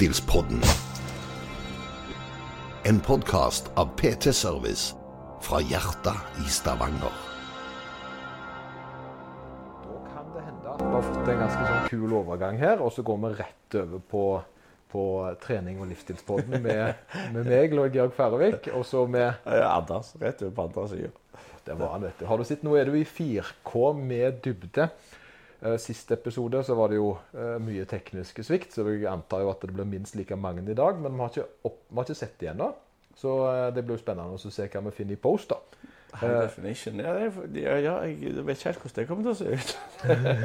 Livsstilspodden. En podkast av PT Service fra hjertet i Stavanger. Da kan det hende at vi har fått en ganske sånn kul overgang her, og så går vi rett over på, på trening og livsstilspodden med, med meg, Lord Georg Færøvik, og så med Ja, Anders, rett over på andre sida. Det var han, vet du. Har du sett, Nå er du i 4K med dybde. Eh, Siste episode så var det jo eh, mye tekniske svikt, så jeg antar jo at det blir minst like mange i dag. Men vi har ikke, opp, vi har ikke sett det ennå, så eh, det blir jo spennende å se hva vi finner i post. da. High definition. Ja, det ja, ja, jeg vet ikke helt hvordan det kommer til å se ut.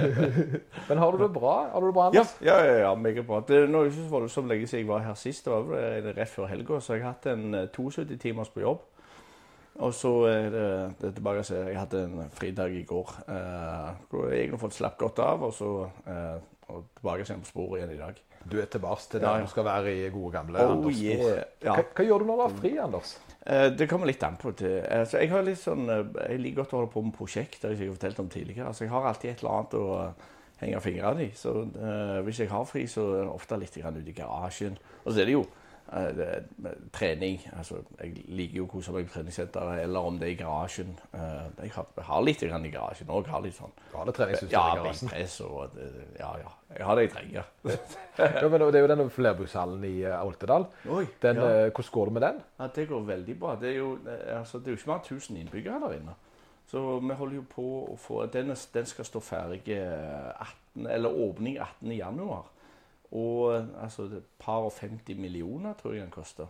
Men har du det bra? Har du det bra, Anders? ja, ja, ja meget bra. Det er nå ikke så voldsomt lenge siden jeg var her sist. Det var vel rett før helga, så jeg har hatt en eh, 72 timers på jobb. Og så er det, det er tilbake til Jeg hadde en fridag i går. Eh, hvor jeg egentlig fått slappet godt av, og så eh, og tilbake igjen på sporet igjen i dag. Du er tilbake til der Ja, du skal være i gode gamle Oh Anders yeah. Ja. Hva, hva gjør du når du har fri, Anders? Eh, Det kommer litt an på. Til. Altså, jeg, har litt sånn, eh, jeg liker godt å holde på med prosjekter jeg har fortalt om tidligere. Altså, jeg har alltid et eller annet å eh, henge fingrene i. Så eh, hvis jeg har fri, så er det ofte litt ut i garasjen. Og så er det jo eh, trening. Altså, jeg liker jo å kose meg på treningssenteret, eller om det er i garasjen. Eh, jeg har, har litt i garasjen òg. Har litt sånn Du har det ja, i garasjen? benkpress og Ja, ja. Jeg har det jeg trenger. Ja, men det er jo denne flerbrukshallen i eh, Oltedal. Oi, Den, ja. eh, hvordan går det med den? Ja, Det går veldig bra. Det er jo, eh, altså, det er jo ikke mer enn 1000 innbyggere der inne. Så vi holder jo på å få Den, den skal stå ferdig eh, 18, eller åpning 18. Og altså et par og 50 millioner tror jeg den koster.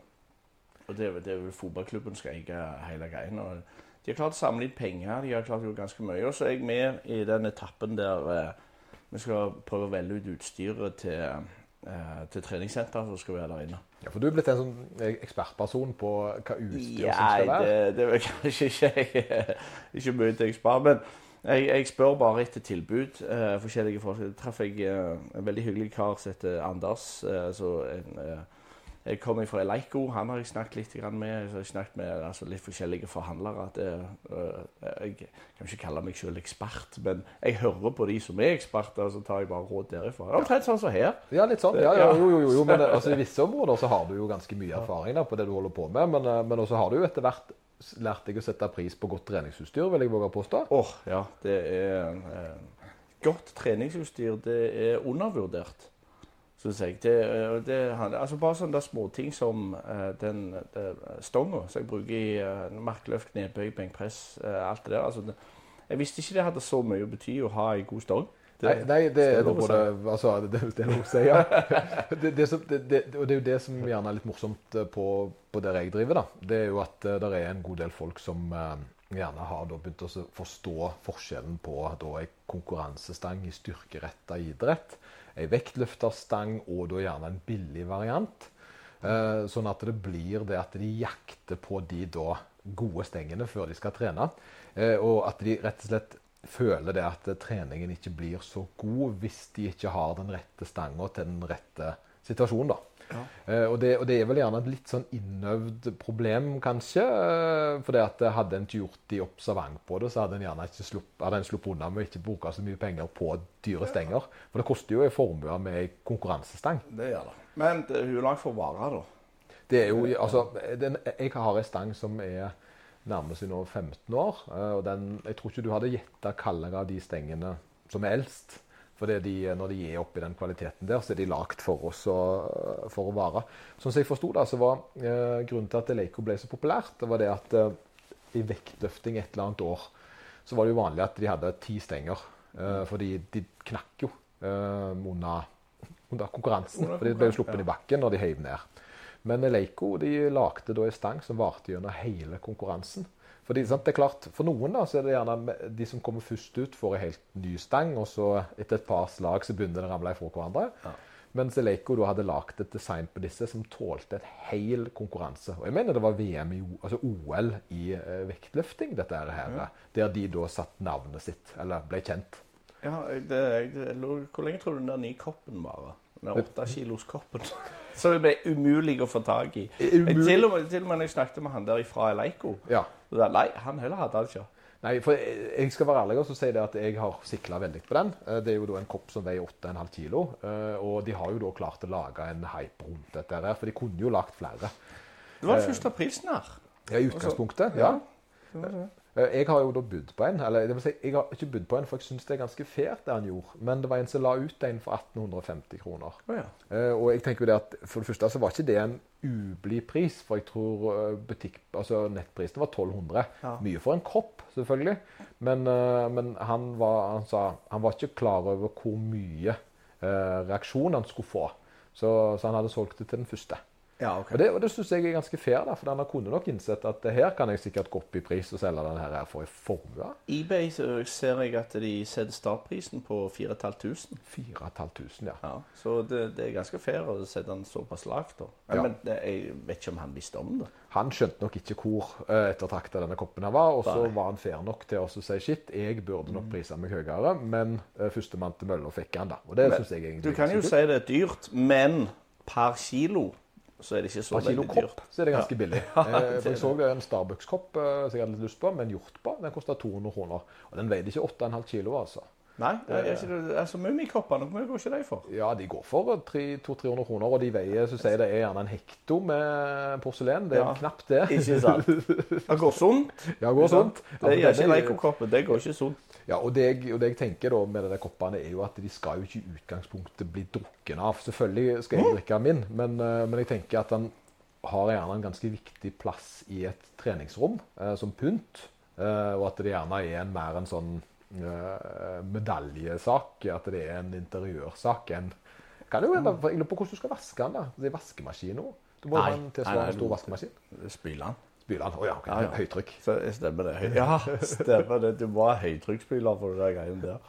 Og det, det er vel fotballklubben skal eie hele greia. De har klart å samle inn penger. De har klart å gjøre ganske mye. Og så er jeg med i den etappen der eh, vi skal prøve å velge ut utstyret til, eh, til treningssenteret som skal være der inne. Ja, For du er blitt en sånn eh, ekspertperson på hva utstyr som skal være. det, det er vel kanskje ikke, ikke mye til ekspert. men jeg, jeg spør bare etter tilbud. Uh, forskjellige folk. Jeg traff jeg eh, en veldig hyggelig kar som heter Anders. Uh, så en, jeg kommer fra Eleiko. Han har jeg snakket litt grann med. Så har snakket med altså, litt forskjellige forhandlere. Det, jeg kan ikke kalle meg selv ekspert, men jeg hører på de som er eksperter, så tar jeg bare råd derifra. Omtrent sånn som her. Ja, litt sånn. Ja, ja, jo, jo, jo. Men altså, i visse områder så har du jo ganske mye erfaring da, på det du holder på med. Men, men også har du jo etter hvert s- jeg å sette pris på godt treningsutstyr, vil jeg våge å påstå. Åh, ja. Det er eh, Godt treningsutstyr, det er undervurdert, syns jeg. Det, eh, det, altså bare sånne småting som eh, den eh, stonga som jeg bruker i eh, markløft, knebøy, benkpress, eh, alt det der. Altså, jeg visste ikke det hadde så mye å bety å ha ei god stong. Det- Nei, nei, det er lov å altså, det, det å si, ja. Det, det, som, det, det, og det er jo det som gjerne er litt morsomt eh, på, på der jeg driver. da. Det er jo at det er en god del folk som eh, gjerne har begynt å forstå forskjellen på da en konkurransestang i styrkeretta idrett, ei vektløfterstang og da gjerne en billig variant. Eh, sånn at det blir det at de jakter på de da gode stengene før de skal trene. Eh, og at de rett og slett føler det at treningen ikke blir så god hvis de ikke har den rette stanga til den rette situasjonen. da. Uh, og, det, og det er vel gjerne et litt sånn innøvd problem, kanskje. Uh, for det at eh, hadde en ikke gjort de observant på det, så hadde en gjerne ikke slupp, sluppet unna med å ikke bruke så mye penger på dyre stenger. For det koster jo en formue med en konkurransestang. Det gjør det. Men det, hvor langt får vare, da? Det er jo, altså, den, Jeg har en stang som er nærmer seg nå 15 år. eh, og den, Jeg tror ikke du hadde gjetta kaldere av de stengene som er eldst. For det de, når de er oppe i den kvaliteten der, så er de lagd for oss og, for å vare. Sånn som jeg forsto det, så var eh, grunnen til at Leico ble så populært, det var det at eh, i vektløfting et eller annet år, så var det jo vanlig at de hadde ti stenger. Eh, fordi de knakk jo eh, under, under konkurransen. Under for de ble jo sluppet ja. i bakken når de heiv ned. Men Leiko de lagde da en stang som varte gjennom hele konkurransen. Fordi, sant, det er klart, For noen da, så er det gjerne de som kommer først ut, får en helt ny stang, og så etter et par slag så begynner det å ramle ifra hverandre. Mens Leiko da hadde lagd et design på disse som tålte et hel konkurranse. Og jeg mener det var VM i, altså OL i uh, vektløfting, dette her, der de da satte navnet sitt, eller ble kjent. Ja, det, det, Hvor lenge tror du den der nye koppen varer? Den åttekiloskoppen. kilos koppen. Så det ble umulig å få tak i. Umulig. Til og, med, til og med når jeg snakket med han der fra Eleiko Ja. Nei, han heller hadde han ikke. Nei, for jeg, skal være ærlig og si det at jeg har sikla veldig på den. Eh, Det er jo da en kopp som veier 8,5 kilo. eh, Og de har jo da klart å lage en hype rundt dette her, for de kunne jo lagt flere. Det var den første snart. her. Ja, I utgangspunktet, ja. Eh, Jeg har jo da budd på en. Eller det vil si, jeg har ikke budd på en, for jeg syns det er ganske fair det han gjorde. Men det var en som la ut en for 1850 kroner. Oh, ja. Eh, og jeg tenker jo det at For det første så var ikke det en ublid pris, for jeg tror eh, butikk, altså nettprisen var 1200. Ja. Mye for en kopp, selvfølgelig. Men, eh, men han, var, han sa han var ikke klar over hvor mye eh, reaksjon han skulle få. Så, så han hadde solgt det til den første. Ja, okay. Og det, og det syns jeg er ganske fair, da, for han kunne nok innsett at det her kan jeg sikkert gå opp i pris og selge den her for en formue. eBay så ser jeg at de setter startprisen på 4500. 4500, ja. Ja, så det, det er ganske fair å sette den såpass lavt. Ja. men det, jeg vet ikke om han visste om det. Han skjønte nok ikke hvor uh, ettertrakta denne koppen her var, og så var han fair nok til å si shit, jeg burde nok prise meg høyere, men uh, førstemann til mølla fikk han, da. Og det syns jeg egentlig Du kan jo si det er dyrt, men per kilo så er det ikke så Per kilo kopp så er det ganske billig. Eh, for jeg så en Starbucks-kopp eh, som jeg hadde litt lyst på, med en hjort på. Den kosta 200 kroner. Og den veide ikke 8,5 kilo, altså. Nei, det er ikke det. Altså, Mummikoppene, hvor mye går ikke de for? Ja, de går for 200-300 kroner, og de veier så sier det er gjerne en hekto med porselen. Det er Ja. knapt det. Ikke sant? Det går sunt. Ja, går sånt. Det er Altså, ikke leikokoppen. Det går ikke sunt. Ja, og det, jeg, og det jeg tenker da med de koppene, er jo at de skal jo ikke i utgangspunktet bli drukken av. Selvfølgelig skal jeg drikke min, men, eh, men jeg tenker at den har gjerne en ganske viktig plass i et treningsrom eh, som pynt. Eh, og at det gjerne er en, mer en sånn medaljesak. At det er en interiørsak. En, kan det jo Jeg lurer på hvordan du skal vaske den. da. Det er vaskemaskin nå. Du må Nei. ha en tilsvarende stor vaskemaskin. Spyle den. Spyle den. oh, ja, okay. Ja, ja. Høytrykk. Så stemmer det. Ja, stemmer det. Du må ha høytrykksspyler for den greien der.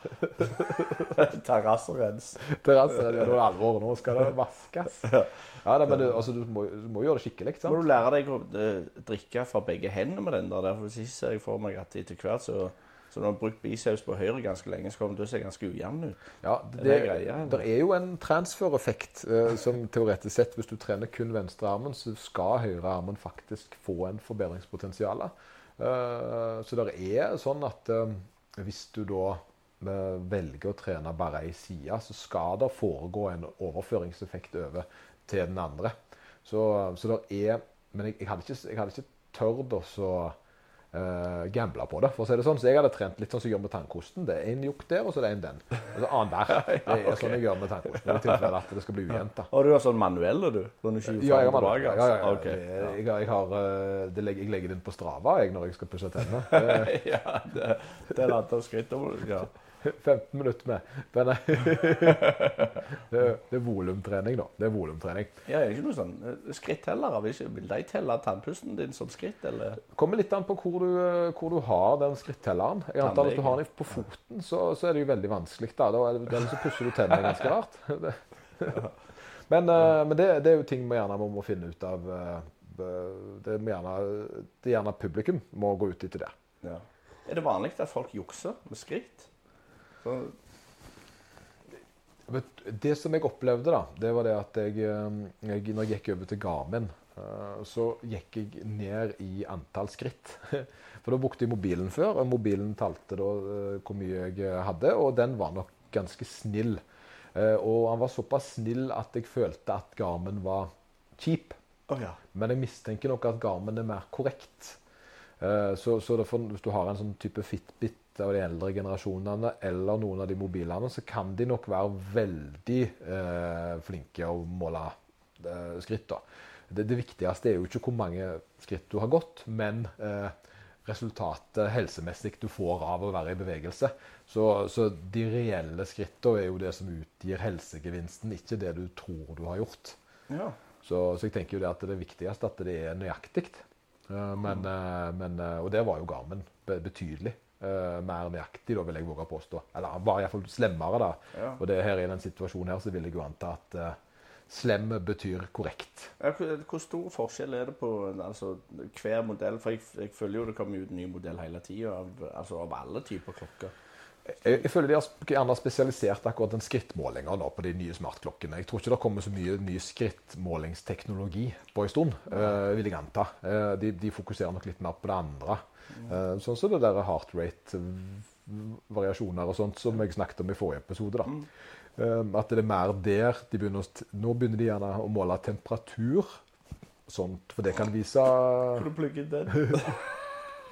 Terrasserens. Terrasserens, ja, det er alvor. Nå skal det vaskes. Ja, da, men du, altså, du, må, du må gjøre det skikkelig. ikke Må du lære deg å eh, drikke fra begge hendene med den der. for ser jeg for meg at etter hvert så så når du har brukt biceps på høyre ganske lenge, så kommer du til å se ganske ujevn ut. Ja, Det det, er det er jo en transfereffekt eh, som teoretisk sett, hvis du trener kun venstrearmen, så skal høyrearmen faktisk få en forbedringspotensial. Eh, så det er sånn at eh, hvis du da eh, velger å trene bare ei side, så skal det foregå en overføringseffekt over til den andre. Så, så det er Men jeg, jeg hadde ikke, jeg hadde ikke tørt å så uh, gambla på det, for å si det sånn. Så jeg hadde trent litt sånn som jeg gjør med tannkosten. Det er en jukk der, og så er det en den. Og så annenhver. Det er sånn jeg gjør med tannkosten. I tilfelle at det skal bli ujevnt. Har du har sånn manuelle, du? Sånn Ja, jeg har, og ja, ja, ja, Okay. Jeg, jeg, jeg, har, eh, det legger, jeg legger det inn på Strava jeg, når jeg skal pusse tennene. Er ja, det, det er et skritt. Ja. 15 minutter med. Men det, det er volumtrening, da. Det er volumtrening. Ja, er det ikke noe sånn skritt heller? Vil, de telle tannpusten din som skritt, eller? kommer litt an på hvor du, eh, hvor du har den skrittelleren. Jeg antar at du har den på foten, så, så er det jo veldig vanskelig. da. Da er det, så pusser du tennene ganske rart. Men, eh, men det, det er jo ting vi gjerne må, må finne ut av. eh, Det, er gjerne, det er gjerne publikum må gå ut etter det. Ja. Er det vanlig at folk jukser med skritt? Så, Det som jeg opplevde, da, det var det at jeg, eh, jeg når jeg gikk over til Garmin, eh, så gikk jeg ned i antall skritt. For da brukte jeg mobilen før, og mobilen talte da eh, hvor mye jeg hadde, og den var nok ganske snill. Og han var såpass snill at jeg følte at Garmin var cheap. Oh, ja. Men jeg mistenker nok at Garmin er mer korrekt. Så, så derfor, hvis du har en sånn type Fitbit av de eldre generasjonene, eller noen av de mobilene, så kan de nok være veldig eh, flinke å måle eh, skritt. da. Det, det viktigste er jo ikke hvor mange skritt du har gått, men eh, resultatet helsemessig du får av å være i bevegelse. Så, så de reelle skrittene er jo det som utgir helsegevinsten, ikke det du tror du har gjort. ja. Så, så jeg tenker jo det at det er viktigst at det er nøyaktig. Eh, Men, eh, men, eh, og det var jo Garmin betydelig. Eh, Mer nøyaktig, da, vil jeg våge å påstå. Eller han var iallfall slemmere, da. Ja. Og det her i den situasjonen her så vil jeg jo anta at uh, slem betyr korrekt. Hvor stor forskjell er det på altså, hver modell? For jeg, jeg føler jo det kommer ut en ny modell hele tida, av, altså, av alle typer klokker. Jeg, jeg føler de har gjerne spesialisert akkurat den skrittmålinga på de nye smartklokkene. Jeg tror ikke det kommer så mye ny skrittmålingsteknologi på en stund, uh, vil jeg anta. Uh, de, de fokuserer nok litt mer på det andre. Uh, sånn som det der heart rate-variasjoner og sånt som jeg snakket om i forrige episode. da. Eh, at det er mer der de begynner å, Nå begynner de gjerne å måle temperatur. Sånt, for det kan vise Kan du plugge den?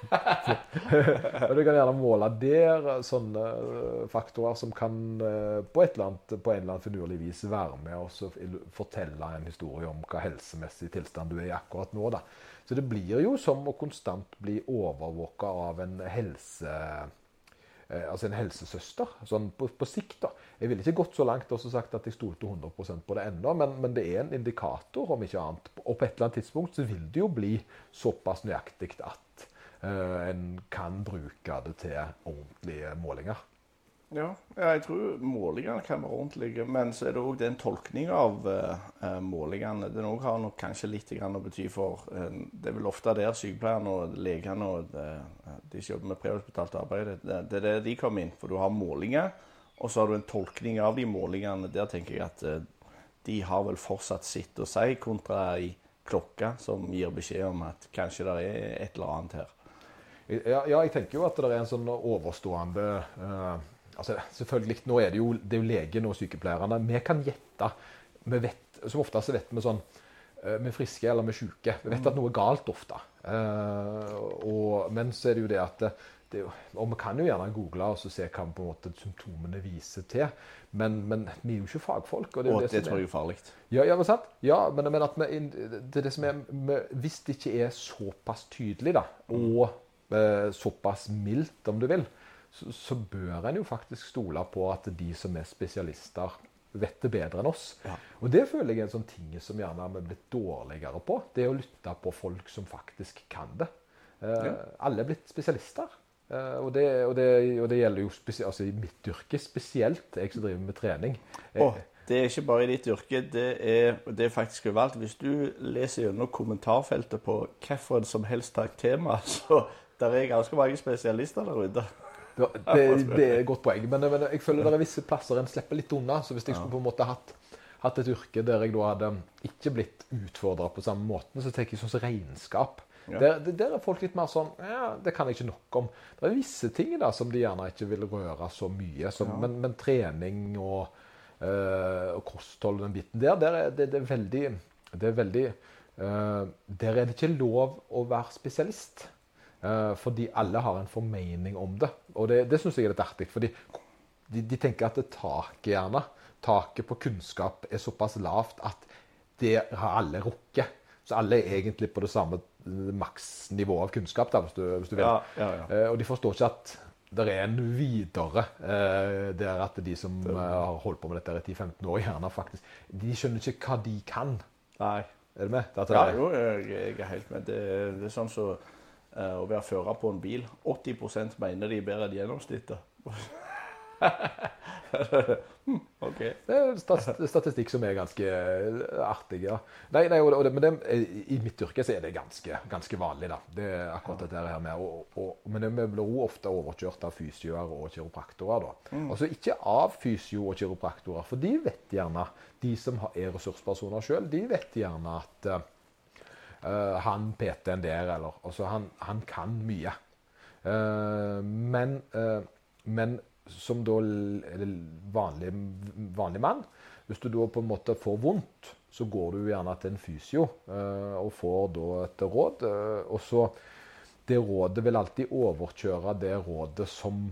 Og du kan gjerne måle der sånne eh, faktorer som kan eh, på, et eller annet, på en eller annen finurlig vis være med og fortelle en historie om hva helsemessig tilstand du er i akkurat nå. Da. Så det blir jo som å konstant bli overvåka av en helse... eh, Altså en helsesøster, sånn på, på sikt. da. Jeg ville ikke gått så langt og sagt at jeg stolte 100% på det ennå, men, men det er en indikator, om ikke annet. Og på et eller annet tidspunkt så vil det jo bli såpass nøyaktig at en kan bruke det til ordentlige målinger. Ja, jeg tror målingene kan være ordentlige, men så er det òg den tolkninga av eh, eh, målingene. Den òg har nok kanskje litt å bety for uh, Det er vel ofte der sykepleierne og legene og eh, de som jobber med prehospitalt arbeid, det, det er der de kommer inn. For du har målinger, og så har du en tolkning av de målingene. Der tenker jeg at uh, de har vel fortsatt sitt å si, kontra ei klokke som gir beskjed om at kanskje det er et eller annet her. Ja, ja, jeg tenker jo at det er en sånn overstående eh, altså Selvfølgelig, nå er det jo, det er jo legen og sykepleierne. Vi kan gjette. Vi vet, som oftest så vet vi sånn eh, Vi er friske eller vi er syke. Vi vet at noe er galt ofte. Eh, og, men så er det jo det at det, det, jo- Og vi kan jo gjerne google og så se hva på en måte symptomene viser til. Men, men vi er jo ikke fagfolk. Og det, er Og det, er- tror jeg er farlig. ja, ja, men sant? Ja, men, men at vi, det er det som er vi, Hvis det ikke er såpass tydelig, da, og eh, såpass mildt, om du vil, så, så bør en jo faktisk stole på at de som er spesialister, vet det bedre enn oss. Ja. Og det føler jeg er en sånn ting som gjerne vi er blitt dårligere på. Det å lytte på folk som faktisk kan det. Eh, Ja. Alle er blitt spesialister. Eh, og, det, og, det, og det gjelder jo altså i mitt yrke spesielt, jeg som driver med trening. Eh, Og det er ikke bare i ditt yrke, det er, det er faktisk overalt. Hvis du leser gjennom kommentarfeltet på hvilket som helst tema, så der er ganske mange spesialister der ute. Det, det, er et godt poeng. Men, men jeg føler det er visse plasser en slipper litt unna. Så hvis jeg skulle på en måte hatt, hatt et yrke der jeg da hadde ikke blitt utfordra på samme måten, så tenker jeg sånn som regnskap. Ja. Der, der er folk litt mer sånn Ja, det kan jeg ikke nok om. Det er visse ting da som de gjerne ikke vil røre så mye. Som, Ja. men, men trening og, øh, og kosthold og den biten der, der er, det, det er veldig Det er veldig øh, Der er det ikke lov å være spesialist. Eh, fordi alle har en formening om det. Og det, det syns jeg er litt artig. fordi de, de tenker at taket gjerne, taket på kunnskap er såpass lavt at det har alle rukket. Så alle er egentlig på det samme eh, maksnivået av kunnskap, da, hvis du, hvis du vil. Ja, ja, ja. Uh, og de forstår ikke at det er en videre uh, der at de som har holdt på med dette i 10-15 år, gjerne faktisk De skjønner ikke hva de kan. Nei. Er du med? Det Ja, det- jo, jeg, jeg er helt med. Det, det er sånn eh, å være fører på en bil. 80% mener de er bedre enn gjennomsnittet. OK. Det er stat- statistikk som er ganske eh, artig. ja. Nei, nei, og og men det, eh, I mitt yrke så er det ganske, ganske vanlig. da. Det er akkurat dette her med. Og, og, men vi blir også ofte overkjørt av fysioer og kiropraktorer. da. Altså ikke av fysio og kiropraktorer, for de vet gjerne, de som er ressurspersoner sjøl, de vet gjerne at eh, han PT-en der, eller altså han, han kan mye. Uh, men, uh, men som da vanlig, vanlig mann, hvis du da på en måte får vondt, så går du gjerne til en fysio og får da et råd. og så Det rådet vil alltid overkjøre det rådet som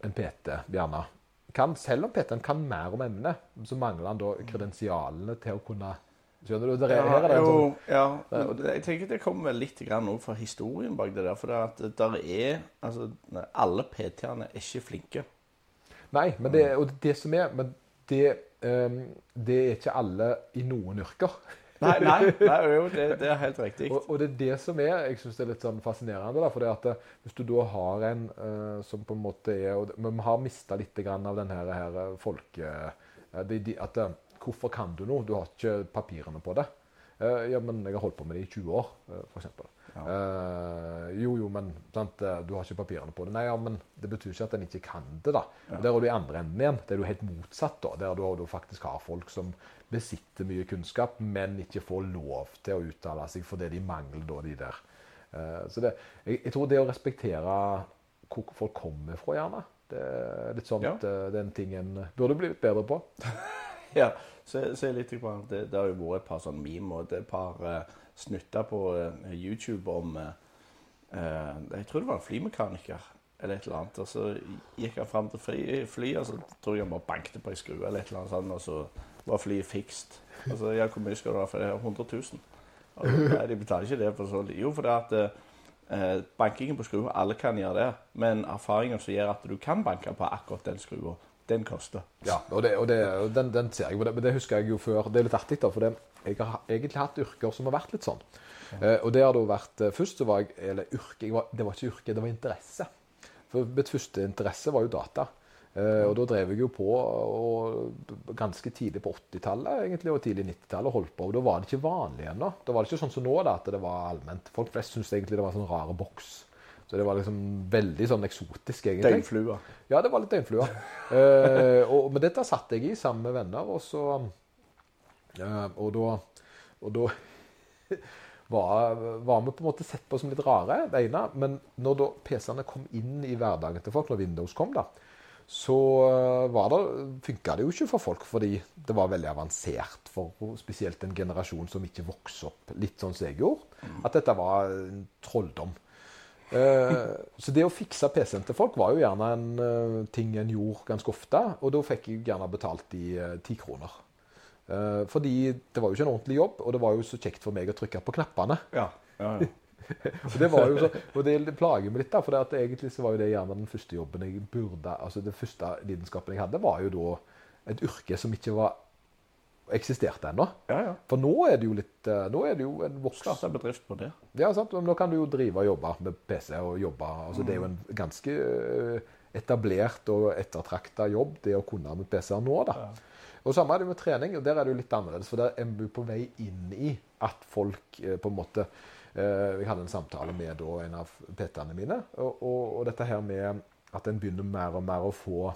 en PT gjerne kan. Selv om PT-en kan mer om emnet, så mangler han da kredensialene til å kunne Skjønner du? Der er, her er det en jo, sånn, ja. og det- Jeg tenker det kommer vel litt grann fra historien bak det der. For det at der er Altså, alle PT-ene er ikke flinke. Nei, men det, og det som er Men det, um, det er ikke alle i noen yrker. Nei, nei, nei jo, det, det er helt riktig. Og, og det er det som er jeg synes det er litt sånn fascinerende. Da, for det at eh, Hvis du da har en uh, som på en måte er og Men vi har mista litt grann av den her, her eh, folke... Uh, de, de, at Hvorfor kan du noe? Du har ikke papirene på det. Eh, ja, men jeg har holdt på med det i 20 år, uh, f.eks. Uh, jo, jo, men sant, eh, du har ikke papirene på det. Nei, ja, men det betyr ikke at en ikke kan det, da. Ja. Der er du i andre enden igjen. Det er du helt motsatt, da. Der du, du faktisk har folk som besitter mye kunnskap, men ikke får lov til å uttale seg fordi de mangler da de der. Uh, så det, jeg, jeg tror det å respektere hvor folk kommer fra, gjerne, det er litt sånn Ja. at eh, den tingen burde blitt bedre på. Ja, så, se litt på det, det har jo vært et par sånn meme og det et par uh, snutter på uh, YouTube om eh, Jeg tror det var en flymekaniker eller et eller annet. Og så gikk han fram til fly, flyet, og så tror jeg han bare bankte på ei skrue eller et eller annet sånt, og så var flyet fikst. Og så, ja, hvor mye skal du ha for det? 100 000. Og nei, de betaler ikke det for så. Jo, for det at bankingen på skrua, alle kan gjøre det, men erfaringen som gjør at du kan banke på akkurat den skrua, den koster. Ja, og, det, og, det, og den, den ser jeg, men det, det husker jeg jo før. Det er litt artig, da, for det, jeg har egentlig hatt yrker som har vært litt sånn. Eh, og det har da vært eh, Først så var jeg Eller yrke var, Det var ikke yrke, det var interesse. For mitt første interesse var jo data. Eh, og da drev jeg jo på og ganske tidlig på 80-tallet egentlig, og tidlig 90-tallet holdt på. Og da var det ikke vanlig ennå. Da var det ikke sånn som nå, da, at det var allment. Folk flest syntes egentlig det var sånn rare boks. Så det var liksom veldig sånn eksotisk, egentlig. Døgnflua. Ja, det var litt døgnflua. eh, og, men dette satt jeg i sammen med venner, og så eh, Og da, og da var, var vi på en måte sett på som litt rare, det ene. Men når da PC-ene kom inn i hverdagen til folk, når Windows kom, da, så var det, funka det jo ikke for folk, fordi det var veldig avansert for spesielt en generasjon som ikke vokste opp litt sånn som jeg gjorde. At dette var en trolldom. Eh, så det å fikse PC-en til folk var jo gjerne en eh, ting en gjorde ganske ofte. Og da fikk jeg gjerne betalt i ti kroner. Eh, fordi det var jo ikke en ordentlig jobb, og det var jo så kjekt for meg å trykke på knappene. Ja. ja, ja. Og det, var jo så, og det plager meg litt, da, for det at egentlig så var jo det gjerne den første jobben jeg burde Altså den første lidenskapen jeg hadde, var jo da et yrke som ikke var eksisterte ennå. ja, ja. For nå er det jo litt eh, Nå er det jo en voksen Starte bedrift på det. Ja, sant? Men nå kan du jo drive og jobbe med PC og jobbe altså Det er jo en ganske eh, etablert og ettertrakta jobb, det å kunne med PC-er nå, da. Og samme er det med trening, og der er det jo litt annerledes. For der er vi på vei inn i at folk eh, på en måte Jeg hadde en samtale med da, en av PT-ene mine, og, og, og dette her med at en begynner mer og mer å få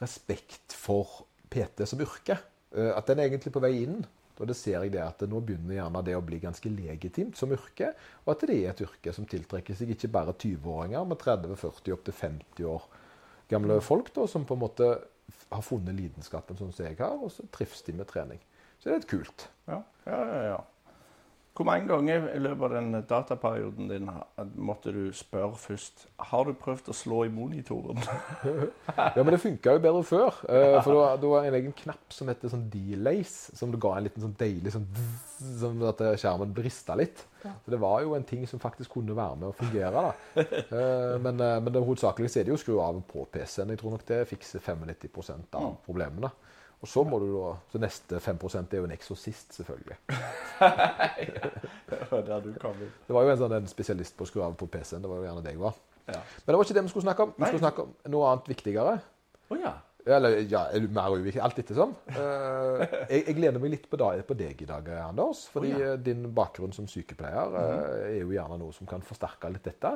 respekt for PT som yrke. Eh, At den er egentlig på vei inn. Og det ser jeg det at nå begynner gjerne det å bli ganske legitimt som yrke. Og at det er et yrke som tiltrekker seg ikke bare 20-åringer, men 30-40 opp til 50 år gamle folk da, som på en måte har funnet lidenskapen sånn som jeg har, og så trives de med trening. Så det er litt kult. Ja, ja, ja. ja. Hvor mange ganger i løpet av den dataperioden din måtte du spørre først Har du prøvd å slå i monitoren? Ja, men det funka jo bedre før. eh, For det var, en egen knapp som heter sånn delays, som det ga en liten sånn deilig sånn Som at skjermen brista litt. Så det var jo en ting som faktisk kunne være med å fungere. da. Eh, Men, eh, men det hovedsakelig er det jo å skru av på PC-en. Jeg tror nok det fikser 95% av problemene. Og så må du da, så neste 5% er jo en eksorsist, selvfølgelig. Der du kom inn. Det var jo en sånn en spesialist på å skru av på PC-en. Det var jo gjerne det jeg var. Ja. Men det var ikke det vi skulle snakke om. Vi Nei. skulle snakke om noe annet viktigere. Å ja. Eller ja, mer uviktig. Alt ettersom. Uh, jeg, jeg lener meg litt på, dag, på deg i dag, Anders. Fordi oh, ja. eh, din bakgrunn som sykepleier uh, er jo gjerne noe som kan forsterke litt dette.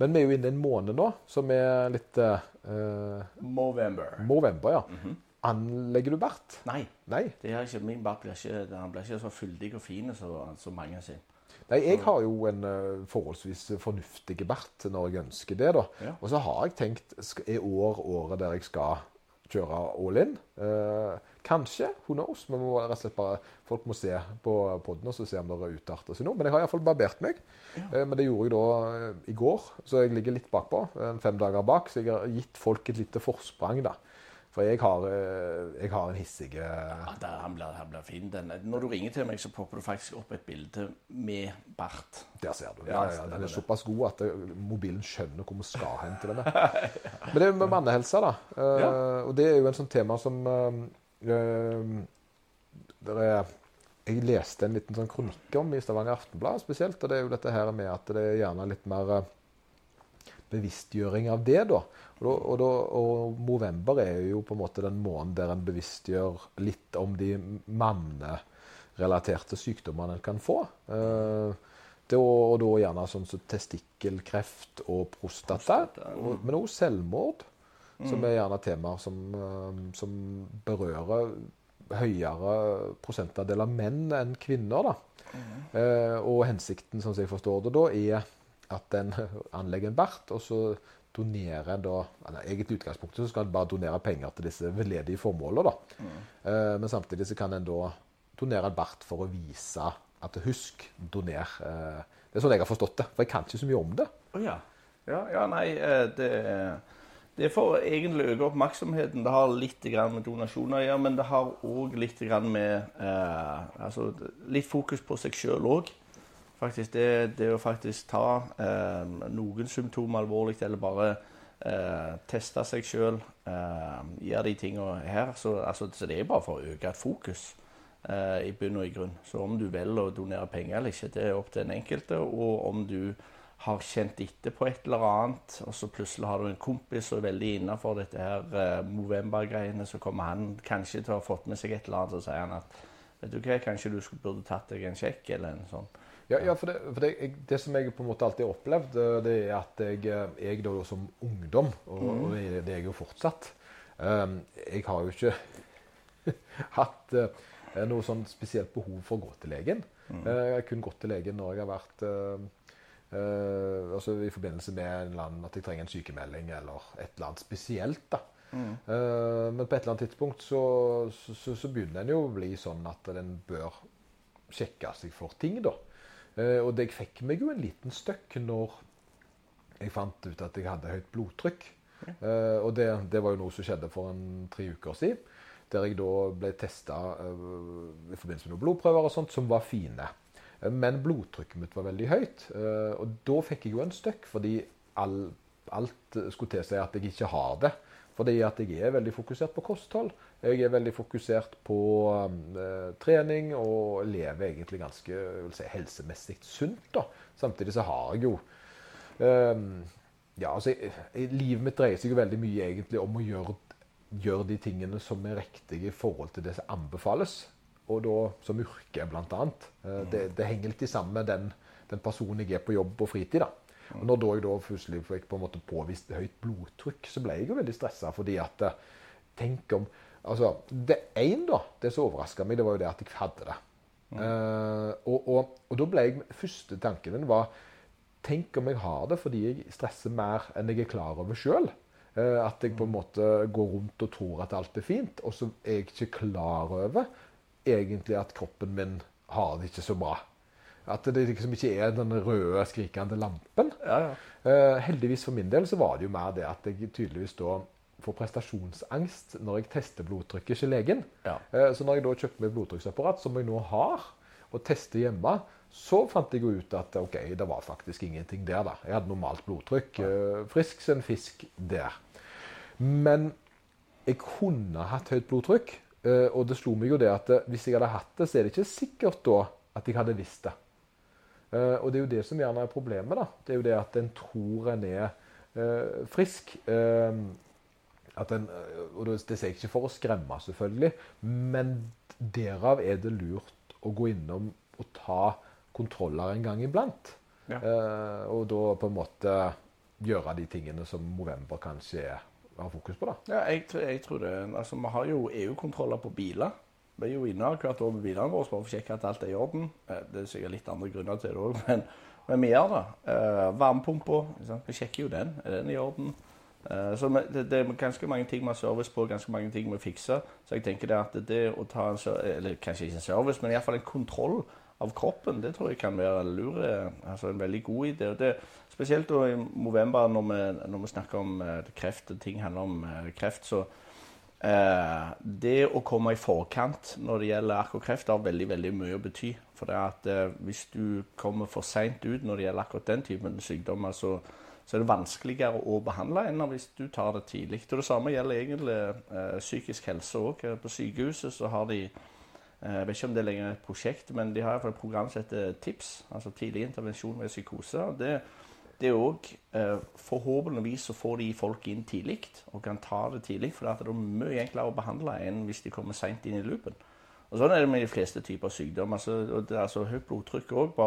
Men vi er jo inne i en måned nå som er litt uh, Movember. Movember, ja. Anlegger du bart? Nei, Nei. det er ikke, min bart blir ikke, blir ikke så fyldig og fin som så mange sin. Nei, jeg har jo en uh, forholdsvis fornuftig bart når jeg ønsker det. da. Ja. Og så har jeg tenkt Er år året der jeg skal kjøre all in? Uh, kanskje. Who knows? Men må rett og slett bare, folk må se på podden og så se om det har utartet seg noe. Men jeg har iallfall barbert meg. Eh, men det gjorde jeg da i går, så jeg ligger litt bakpå. Fem dager bak. Så jeg har gitt folk et lite forsprang, da. For jeg har, eh, jeg har en hissig eh, Ja, der, han, blir, fin. Den. Når du ringer til meg, så popper du faktisk opp et bilde med bart. Der ser du. Ja, Ja, den er såpass god at mobilen skjønner hvor vi skal hen til den. Men det er med mannehelse, da. Eh. Og det er jo en sånn tema som eh, eh, der er, Jeg leste en liten sånn kronikk om i Stavanger Aftenblad spesielt. Og det er jo dette her med at det er gjerne litt mer eh, bevisstgjøring av det, da. Og, og, da, og november er jo på en måte den måneden der en bevisstgjør litt om de mannerelaterte sykdommene en kan få. Eh, Det, og, og da gjerne sånn som testikkelkreft og prostata. Prostata, mm. men også selvmord, som er gjerne temaer som, eh, som berører høyere prosentandel av menn enn kvinner. da. Eh, og hensikten, sånn som jeg forstår det, da, er at en anlegger en bart, og så donerer en da Egentlig i utgangspunktet så skal en bare donere penger til disse veldedige formålene. da. Eh, men samtidig så kan en da donere en bart for å vise at husk, doner. Eh, det er sånn jeg har forstått det. For jeg kan ikke så mye om det. Oh, ja. ja. Ja, nei, eh, det, det er for egentlig å øke oppmerksomheten. Det har litt med donasjoner å gjøre, men det har òg litt med eh, altså, Litt fokus på seg sjøl òg. Faktisk det, det å faktisk ta eh, noen symptomer alvorlig, eller bare eh, teste seg sjøl, eh, gjøre de tingene her. Så, altså, så det er bare for å øke et fokus eh, i bunn og i grunn. Så om du velger å donere penger eller ikke, det er opp til den enkelte. Og om du har kjent etter på et eller annet, og så plutselig har du en kompis som er veldig innafor dette her eh, Movember-greiene, så kommer han kanskje til å ha fått med seg et eller annet, og sier han at vet du hva, kanskje du burde tatt deg en sjekk eller en sånn. Ja, ja for, det, for det, jeg, det som jeg på en måte alltid har opplevd, eh, det er at jeg, eh, jeg da som ungdom, og, og det, det er jeg jo fortsatt um, Jeg har jo ikke hatt uh, noe sånn spesielt behov for å gå til legen. Eh, jeg har kun gått til legen når jeg har vært uh, altså I forbindelse med en eller annen, at jeg trenger en sykemelding eller et eller annet spesielt. da. Eh, men på et eller annet tidspunkt så, så, så, så begynner en jo å bli sånn at en bør sjekke seg for ting, da. Eh, og det, jeg fikk meg jo en liten støkk når jeg fant ut at jeg hadde høyt blodtrykk. Eh, og det, det var jo noe som skjedde for en tre uker siden. Der jeg da ble testa i forbindelse med noen blodprøver og sånt, som var fine. Eh, Men blodtrykket mitt var veldig høyt. eh, Og da fikk jeg jo en støkk, fordi all, alt skulle tilsi at jeg ikke har det. Fordi at jeg er veldig fokusert på kosthold. Jeg er veldig fokusert på eh, trening og lever egentlig ganske vil si, helsemessig sunt. da. Samtidig så har jeg jo eh, Ja, altså jeg, jeg- Livet mitt dreier seg jo veldig mye egentlig om å gjøre, gjøre de tingene som er riktige i forhold til det som anbefales. Og da som yrke, blant annet. Eh, det, det henger litt sammen med den, den personen jeg er på jobb og fritid. da. Og når da jeg da plutselig fikk på en måte påvist høyt blodtrykk, så ble jeg jo veldig stressa. Fordi at eh, Tenk om altså, Det ene, da, det som overraska meg, det var jo det at jeg hadde det. Uh, og, og, og da ble jeg Første tanken min var Tenk om jeg har det fordi jeg stresser mer enn jeg er klar over sjøl. at jeg på en måte går rundt og tror at alt er fint, og så er jeg ikke klar over egentlig at kroppen min har det ikke så bra. At det liksom ikke er den røde, skrikende lampen. Ja, ja. Uh, heldigvis for min del så var det jo mer det at jeg tydeligvis da får prestasjonsangst når jeg tester blodtrykket hos legen. Ja. Uh, så når jeg da kjøpte meg blodtrykksapparat, som jeg nå har, og tester hjemme, så fant jeg jo ut at ok, det var faktisk ingenting der. da. Jeg hadde normalt blodtrykk. Uh, frisk som en fisk der. Men jeg kunne hatt høyt blodtrykk. Og det slo meg jo det at hvis jeg hadde hatt det, så er det ikke sikkert da at jeg hadde visst det. Eh, Og det er jo det som gjerne er problemet. da. Det er jo det at en tror en er eh, frisk. Eh, en, og det sier jeg ikke for å skremme, selvfølgelig, men derav er det lurt å gå innom og ta kontroller en gang iblant. Ja. Eh, og da på en måte gjøre de tingene som Movember kanskje er, har fokus på. da. Ja, jeg, jeg tror det. Altså, Vi har jo EU-kontroller på biler. Vi er jo inne hvert år med bilene våre bare for å sjekke at alt er i orden. Eh, Det er sikkert litt andre grunner til det òg, men, men vi gjør det. Uh, Varmepumpa, vi sjekker jo den. Er den i orden? Uh, Så det, det er ganske mange ting vi har service på, ganske mange ting vi fikser. Så jeg tenker det at det å ta en eller kanskje ikke en service, men iallfall en kontroll av kroppen, det tror jeg kan være lure, altså en veldig god idé. Og det, spesielt i november, når vi, når vi snakker om kreft, og ting handler om kreft, så det å komme i forkant når det gjelder akkurat har veldig veldig mye å bety. For det at eh, Hvis du kommer for seint ut når det gjelder akkurat den typen sykdommer, så, så er det vanskeligere å behandle enn hvis du tar det tidlig. Det samme gjelder egentlig eh, psykisk helse òg. På sykehuset så har de eh, jeg vet ikke om det er lenger et prosjekt, men de har et program som heter TIPS, altså tidlig intervensjon ved psykose. og Det, det òg eh, Forhåpentligvis så får de folk inn tidlig og kan ta det tidlig. For det er mye enklere å behandle enn hvis de kommer seint inn i loopen. Og Sånn er det med de fleste typer sykdommer. Altså, det altså Høyt blodtrykk òg.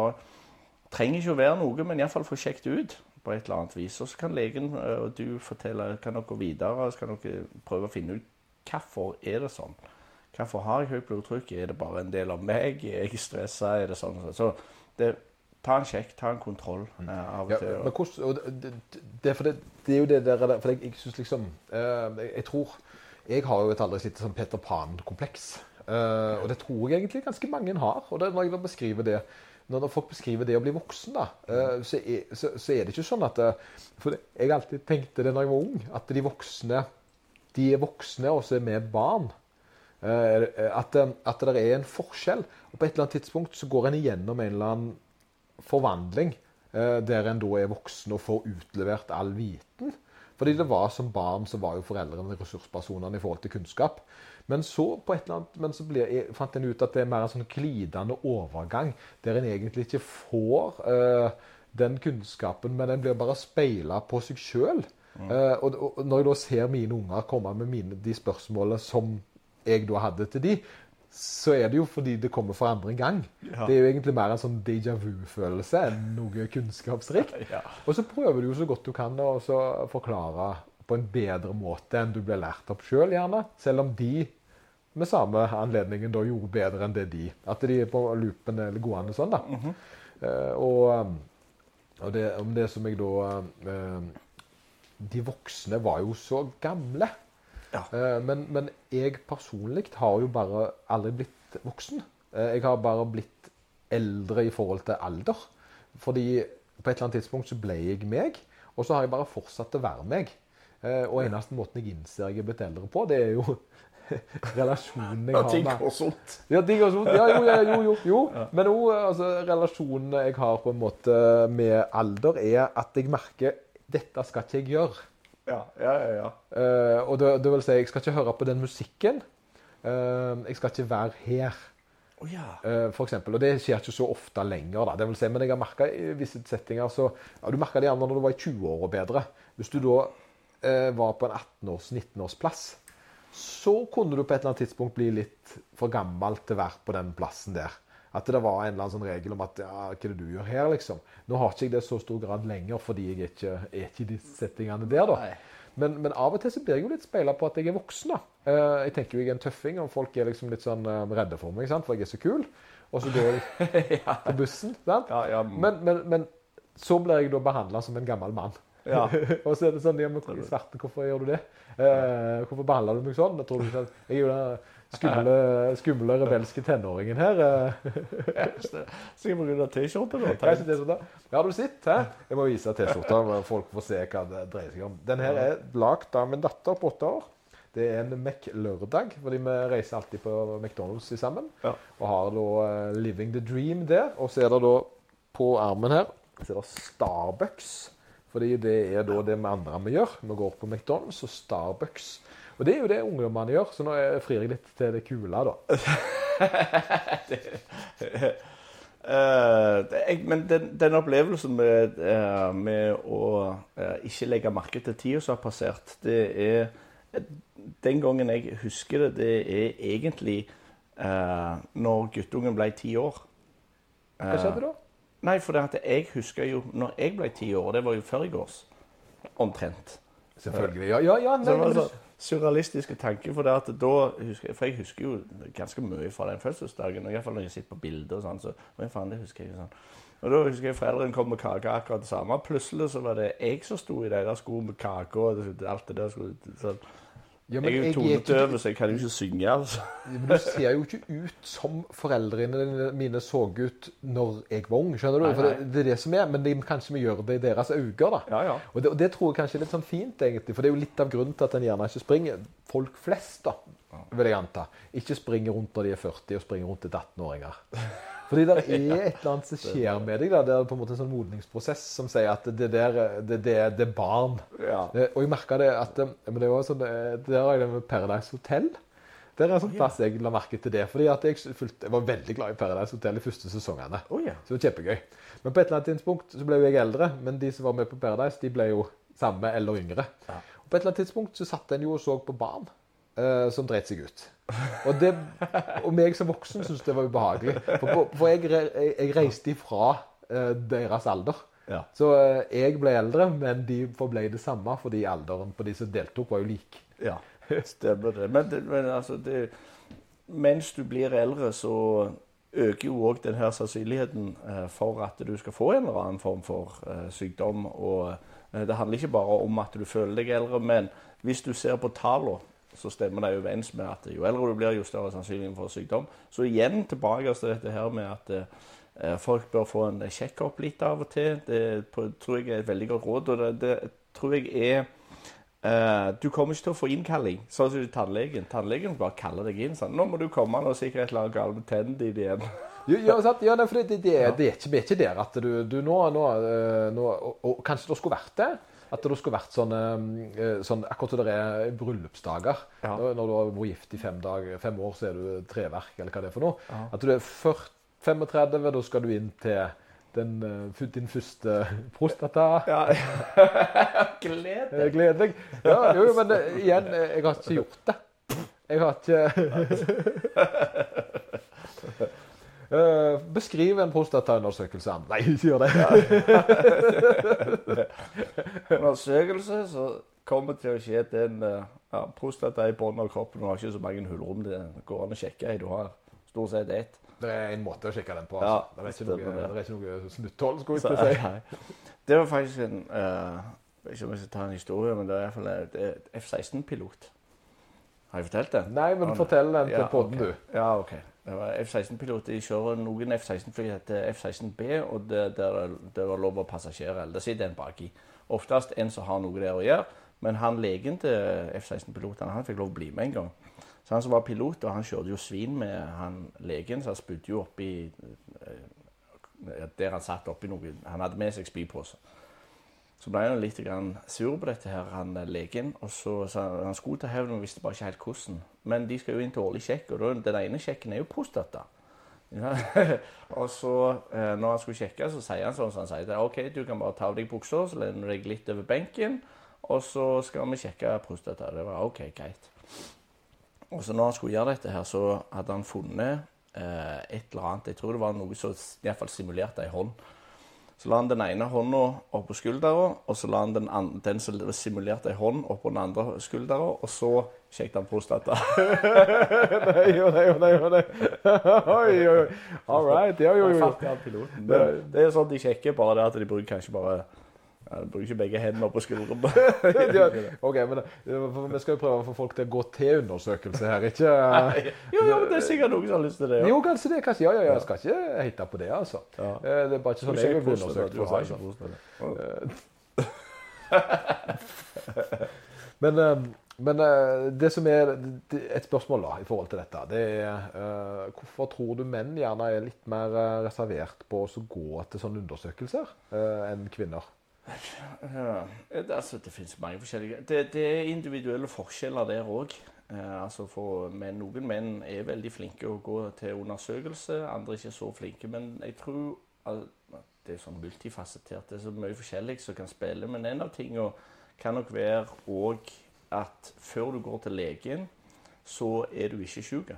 Trenger ikke å være noe, men iallfall få sjekket ut på et eller annet vis. Og så kan legen eh, og du fortelle kan dere gå videre, dere prøve å finne ut hvorfor er det sånn. Hvorfor har jeg høyt blodtrykk? Er det bare en del av meg? Er jeg stressa? Er det sånn? Så det, ta en sjekk, ta en kontroll eh, av og Ja, til. men hvordan, og det, det, det, det, det er jo det der For jeg, jeg synes liksom eh, jeg, jeg tror Jeg har jo et aldri slitt sånn Peter Pan-kompleks. Eh, og det tror jeg egentlig ganske mange har. Og det, når jeg beskriver det når folk beskriver det å bli voksen, da, eh, så, er, så, så er det ikke sånn at eh, For jeg alltid tenkte det når jeg var ung, at de voksne de er voksne, og så er vi barn. Eh, At, at det er en forskjell. Og på et eller annet tidspunkt så går en igjennom en eller annen forvandling eh, der en da er voksen og får utlevert all viten. Fordi det var som barn så var jo foreldrene ressurspersonene i forhold til kunnskap. Men så på et eller annet, men så ble, jeg, fant en ut at det er mer en sånn glidende overgang, der en egentlig ikke får eh, den kunnskapen, men en blir bare speila på seg sjøl. og, og når jeg da ser mine unger komme med mine, de spørsmålene som jeg da hadde til de, så er det jo fordi det kommer for andre gang. Ja. Det er jo egentlig mer en sånn déjà vu-følelse enn noe kunnskapsrikt. Ja. Og så prøver du jo så godt du kan å forklare på en bedre måte enn du ble lært opp sjøl, gjerne. Selv om de med samme anledningen da gjorde bedre enn det de. At de er på loopen eller gående sånn, da. Eh, og, og det, om det som jeg da uh, De voksne var jo så gamle. Ja. Eh, men, men jeg personlig har jo bare aldri blitt voksen. Eh, jeg har bare blitt eldre i forhold til alder. Fordi på et eller annet tidspunkt så ble jeg meg, og så har jeg bare fortsatt å være meg. Eh, og eneste måten jeg innser jeg er blitt eldre på, det er jo relasjonen jeg har ting med går sunt. ja, ting og sånt. Ja, jo, jo, jo. jo. Men òg altså, relasjonen jeg har på en måte med alder, er at jeg merker dette skal ikke jeg gjøre. Ja, ja, ja. Eh, og det, det vil si, jeg skal ikke høre på den musikken. Uh, jeg skal ikke være her, Oh, ja. uh, for eksempel. Og det skjer ikke så ofte lenger, da. Det vil si, men jeg har merka i visse settinger så ja, Du merka det gjerne når du var i 20-år og bedre. Hvis du da var på en 18-års, 19-årsplass, så kunne du på et eller annet tidspunkt bli litt for gammel til å være på den plassen der. At det var en eller annen sånn regel om at ja, hva er det du gjør her, liksom. Nå har ikke jeg det så stor grad lenger, fordi jeg er ikke, er ikke i de settingene der, da. Men, men av og til så blir jeg jo litt speila på at jeg er voksen. da. Eh, jeg tenker jo jeg er en tøffing, og folk er liksom litt sånn eh, redde for meg, sant? for jeg er så kul. Og så går jeg på bussen. sant? Ja, ja. Men, men, men så blir jeg da behandla som en gammel mann. Ja. og så er det sånn ja, men Svarte, hvorfor gjør du det? Eh, hvorfor behandler du meg sånn? Jeg tror du ikke at jeg er jo den skumle, skumle rebelske tenåringen her. eh. Sikkert rydde T-skjorte, da. Ja, har du sett? her. Jeg må vise T-skjorta, så folk får se hva det dreier seg om. Den her er lagd av min datter på åtte år. Det er en Mac-lørdag, fordi vi reiser alltid på McDonald's sammen. Ja. Og har da eh, Living the Dream der. Og så er det da på armen her så er det Starbucks. Fordi det er da det vi andre vi gjør. Vi går på McDonald's og Starbucks. Og det er jo det ungdommene gjør, så nå frir jeg litt til det kule, da. Eh, det- jeg, men den, den opplevelsen med, uh, med å uh, ikke legge merke til tida som har passert, det er Den gangen jeg husker det, det er egentlig uh, når guttungen ble ti år. Hva skjedde da? Nei, for det at jeg husker jo når jeg ble ti år, og det var jo før i gårs. Omtrent. Selvfølgelig. Ja, ja, ja. Så Nei, det sånn surrealistiske tanke. For, det at da for jeg husker jo ganske mye fra den fødselsdagen. Iallfall når jeg sitter på bilder og sånn. Så, men faen, det husker jeg sånn. Og da husker jeg foreldrene kom med kake akkurat det samme. Plutselig så var det jeg som sto i deres sko med kake og alt det der. sånn Så, ja, jeg er jo tonedøv, så jeg kan jo ikke synge. altså. Men du ser jo ikke ut som foreldrene mine så ut når jeg var ung. skjønner du? Nei, For det, det er det som er, Men de, kanskje vi gjør det i deres øyne. da. Ja, ja. Og det, og det tror jeg kanskje er litt sånn fint, egentlig. For det er jo litt av grunnen til at en gjerne ikke springer. Folk flest, da, vil jeg anta, ikke springer rundt når de er 40 og springer rundt til 18-åringer. Fordi det er et eller annet som skjer med deg. da, Det er på en måte en sånn modningsprosess som sier at det der, det, det, det er barn. Ja. Eh, Og jeg merka det at eh, men det var sånn, eh, det der jeg det med Paradise Hotel. Der er en sånn plass jeg la merke til det. fordi at jeg, fulgte, jeg var veldig glad i Paradise Hotel de første sesongene. Oh, ja. Så det var kjempegøy. Men på et eller annet tidspunkt så ble jo jeg eldre. Men de som var med på Paradise, de ble jo samme eller yngre. Og på et eller annet tidspunkt så satt en jo og så på barn eh, som dreit seg ut. Og, det, og meg som voksen syntes det var ubehagelig. For, for jeg, jeg, jeg reiste ifra uh, deres alder. Ja. Så uh, jeg ble eldre, men de forble det samme fordi alderen på de som deltok, var jo lik. Ja, stemmer det. Men, men altså det, mens du blir eldre, så øker jo òg denne sannsynligheten for at du skal få en eller annen form for sykdom. Og det handler ikke bare om at du føler deg eldre, men hvis du ser på tallene, så stemmer det overens med at jo eldre du blir, jo større sannsynligheten for sykdom. Så igjen tilbake til dette her med at eh, folk bør få en sjekkopp litt av og til. Det på, tror jeg er et veldig godt råd. og det, det tror jeg er Eh, du kommer ikke til å få innkalling, sånn som tannlegen. Tannlegen bare kaller deg inn. sånn, 'Nå må du komme, nå er sikkert et eller annet galt med tennene dine igjen.' Ja, ja, ja det, det, det er ikke, vi er ikke der at du, du nå, nå, eh, nå og, og, Kanskje det skulle vært det? At det skulle vært sånn, sånn Akkurat som det er bryllupsdager. Ja. Når du har vært gift i fem, dag, fem år, så er du treverk, eller hva det er for noe. Ja. At du er 40, 35, da skal du inn til den, eh, din første prostata. Ja, Gled Eh, deg. Ja, jo, men igjen, jeg har ikke gjort det. Jeg har ikke Eh, Beskriv en prostataundersøkelse. Nei, ikke gjør det. Undersøkelse så kommer til å skje at den eh, ja, prostata i bunnen av kroppen og har ikke så mange hullrom. Det går an å sjekke i. Du har stort sett ett. Det er en måte å sjekke den på. Ja, Altså. det, er ikke noe, det. det er ikke noe snutthold, skulle jeg å si. nei. Det var faktisk en uh, ikke om jeg skal ta en historie, men det er i hvert fall et F-16-pilot. Har jeg fortalt det? Nei, men fortell den til Ja, podden, okay. du. Ja, OK. Det var F-16-pilot. De kjører noen F-16-fly heter F-16B, og det, der, er- det var lov å passasjerer. Det sitter en baki. Oftest en som har noe der å gjøre. Men han legen til F-16-pilotene han fikk lov å bli med en gang. Så han som var pilot, og han kjørte jo svin med han legen, så han spydde jo oppi eh, Der han satt oppi noe Han hadde med seg spypose. Så ble han litt sur på dette, her, han legen. og så sa han Han skulle ta hevn, men visste bare ikke helt hvordan. Men de skal jo inn til årlig sjekk, og den ene sjekken er jo prostata. Ja. og så, eh, når han skulle sjekke, så sier han sånn som han sier. det, OK, du kan bare ta av deg buksa, så lener du deg litt over benken, og så skal vi sjekke prostata. Det var OK, greit. Og så når han skulle gjøre dette her, så hadde han funnet eh, et eller annet. Jeg tror det var noe som iallfall simulerte ei hånd. Så la han den ene hånda oppå på skuldra, og så la han den, andre, den som simulerte ei hånd, oppå den andre skuldra, og så sjekket han prostata. Nei, nei, nei, nei. Oi, oi. All right. Ja, jo, jo. Det, det er sånn de sjekker, bare det at de bruker kanskje bare ja, du bruker ikke begge hendene på skuldrene. Ja, OK, men eh, vi skal jo prøve å få folk til å gå til undersøkelse her, ikke jo, men det er sikkert noen som har lyst til det. Jo, kanskje det. kanskje, Ja, ja, ja. Jeg skal ikke hitte på det, altså. Ja. Eh, Det er bare ikke sånn jeg vil bli undersøkt. Du har ikke. Men, eh, men eh, det som er et spørsmål da, i forhold til dette, det er hvorfor tror du menn gjerne er litt mer reservert på å gå til sånne undersøkelser enn kvinner? Ja, altså, det finnes mange forskjellige Det, det er individuelle forskjeller der òg. Eh, altså for men noen menn er veldig flinke å gå til undersøkelse, andre ikke så flinke. Men jeg tror at det er sånn multifasettert. Det er så mye forskjellig som kan spille. Men en av tingene kan nok være òg at før du går til legen, så er du ikke syk.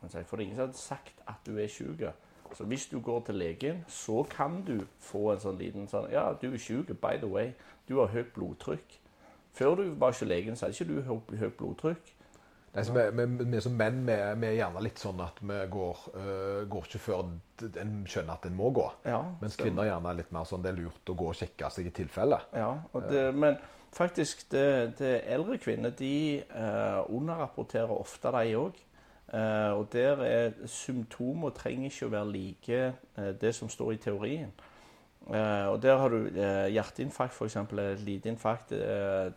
For det er ingen som har sagt at du er syk. Så hvis du går til legen, så kan du få en sånn liten sånn Ja, du er sjuk, by the way. Du har høyt blodtrykk. Før du var ikke legen, så hadde ikke du høyt, blodtrykk. Nei, så vi, vi, vi som menn vi, vi er gjerne litt sånn at vi går, eh, går ikke før en skjønner at en må gå. Ja, Mens kvinner kvinner gjerne er litt mer sånn det er lurt å gå og sjekke seg i tilfelle. Ja, det, men faktisk, det, det eldre kvinner de eh, underrapporterer ofte, de òg. Eh, og der er symptomer trenger ikke å være like eh, det som står i teorien. Eh, og der har du hjerteinfarkt, f.eks. Et lite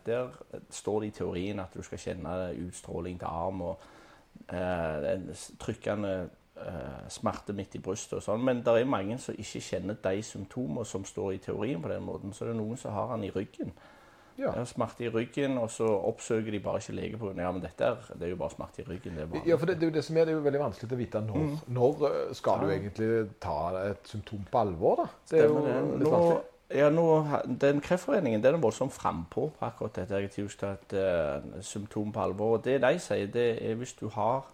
der står det i teorien at du skal kjenne utstråling til arm og en trykkende smerte midt i brystet og sånn. Men det er mange som ikke kjenner de symptomer som står i teorien på den måten. Så det er noen som har den i ryggen. Ja. Ja, smerte i ryggen, og så oppsøker de bare ikke lege på Ja, men dette er, det er jo bare smerte i ryggen. Det er bare Ja, for det, det er jo det som er, det er jo veldig vanskelig å vite når, når skal skal du egentlig ta et symptom på alvor, da. Det er jo Stemmer det. litt vanskelig. ja, nå, den Kreftforeningen den er voldsomt frampå på akkurat dette. Jeg har tatt uh, symptom på alvor. Og det de sier, det er hvis du har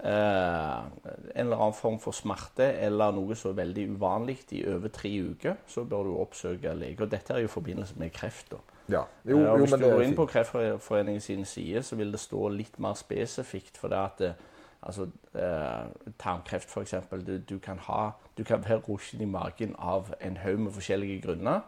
Uh, en eller annen form for smerte eller noe så veldig uvanlig i over tre uker, så bør du oppsøke lege. Og dette er jo i forbindelse med kreft. da. Ja. Jo, jo, hvis du går inn på Kreftforeningen sine sider, så vil det stå litt mer spesifikt. For det at det, altså, eh, tarmkreft, f.eks. Du, du, kan ha, du kan være rusjen i magen av en haug med forskjellige grunner.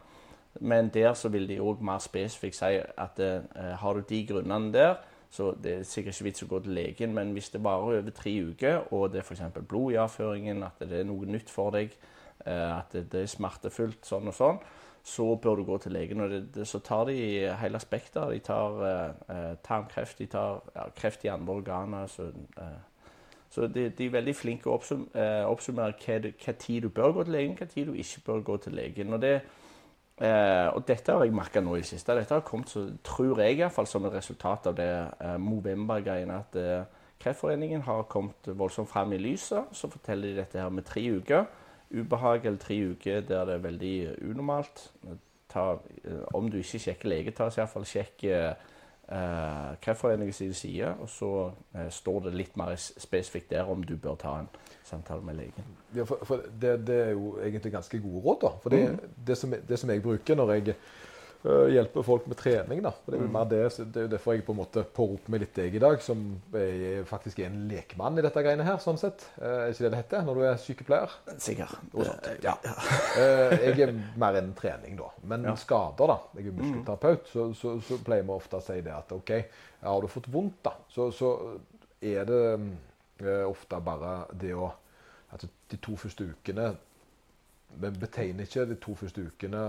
Men der så vil de òg mer spesifikt si at eh, har du de grunnene der, så det er sikkert ikke vits å gå til legen. Men hvis det varer over tre uker, og det er f.eks. blod i avføringen, at det er noe nytt for deg, eh, at det, det er smertefullt sånn og sånn, så bør du gå til legen. Og det, det, så tar de hele spekteret. De tar eh, tarmkreft, de tar ja, kreft i andre organer. Så, eh, så de, de, er veldig flinke å oppsum, eh, oppsummere hva tid du bør gå til legen, hva tid du ikke bør gå til legen. Og, det, eh, og dette har jeg merka nå i det siste. Dette har kommet, så, tror jeg, i hvert fall, som et resultat av det eh, Movember-greiene. at eh, Kreftforeningen har kommet voldsomt fram i lyset. Så forteller de dette her med tre uker ubehag eller tre uker der det er veldig unormalt. Ta, eh, om du ikke sjekker lege, ta iallfall sjekk eh, Kreftforeningens side, og så eh, står det litt mer spesifikt der om du bør ta en samtale med legen. Ja, for, for det, det, er jo egentlig ganske gode råd. da. For det, mm. det, som, det som jeg bruker når jeg uh, hjelpe folk med trening. da. Det er, mm. det, det er jo derfor jeg på en måte påroper meg litt deg i dag, som er, faktisk er en lekmann i dette greiene her. sånn sett. Uh, er ikke det det heter når du er sykepleier? Sikkert. Ja. uh, jeg er mer enn trening, da. Men ja. skader, da. Jeg er muskelterapeut, så, så, så, pleier vi ofte å si det at OK, har du fått vondt, da, så, så er det ofte bare det å at de to første ukene Vi betegner ikke de to første ukene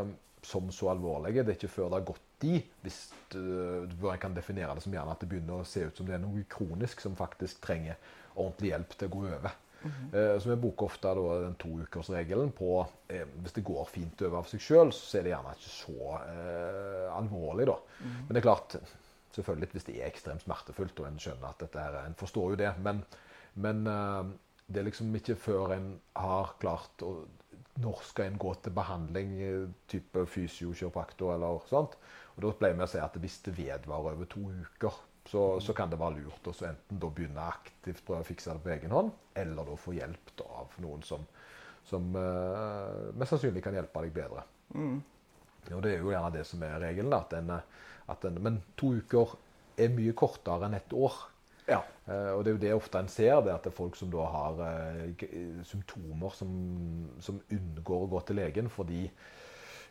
som så alvorlige. Det er ikke før det har gått i, hvis uh, en kan definere det som gjerne at det begynner å se ut som det er noe kronisk som faktisk trenger ordentlig hjelp til å gå over. Mm -hmm. så vi bruker ofte da, den toukersregelen på eh, Hvis det går fint over av seg sjøl, så er det gjerne ikke så eh, alvorlig, da. Mm -hmm. Men det er klart, selvfølgelig hvis det er ekstremt smertefullt, og en skjønner at dette her, en forstår jo det, men, men det er liksom ikke før en har klart å når skal en gå til behandling, type fysiokiropraktor eller sånt. Og Da pleier vi å si at hvis det vedvarer over to uker, så, så kan det være lurt å enten da begynne aktivt prøve å fikse det på egen hånd, eller da få hjelp da, av noen som, som uh, mest sannsynlig kan hjelpe deg bedre. Mm. Og Det er jo gjerne det som er regelen. At en, at en, men to uker er mye kortere enn ett år. Ja. Uh, og det er jo det ofte en ser, det at det er folk som da har uh, symptomer som, som, unngår å gå til legen fordi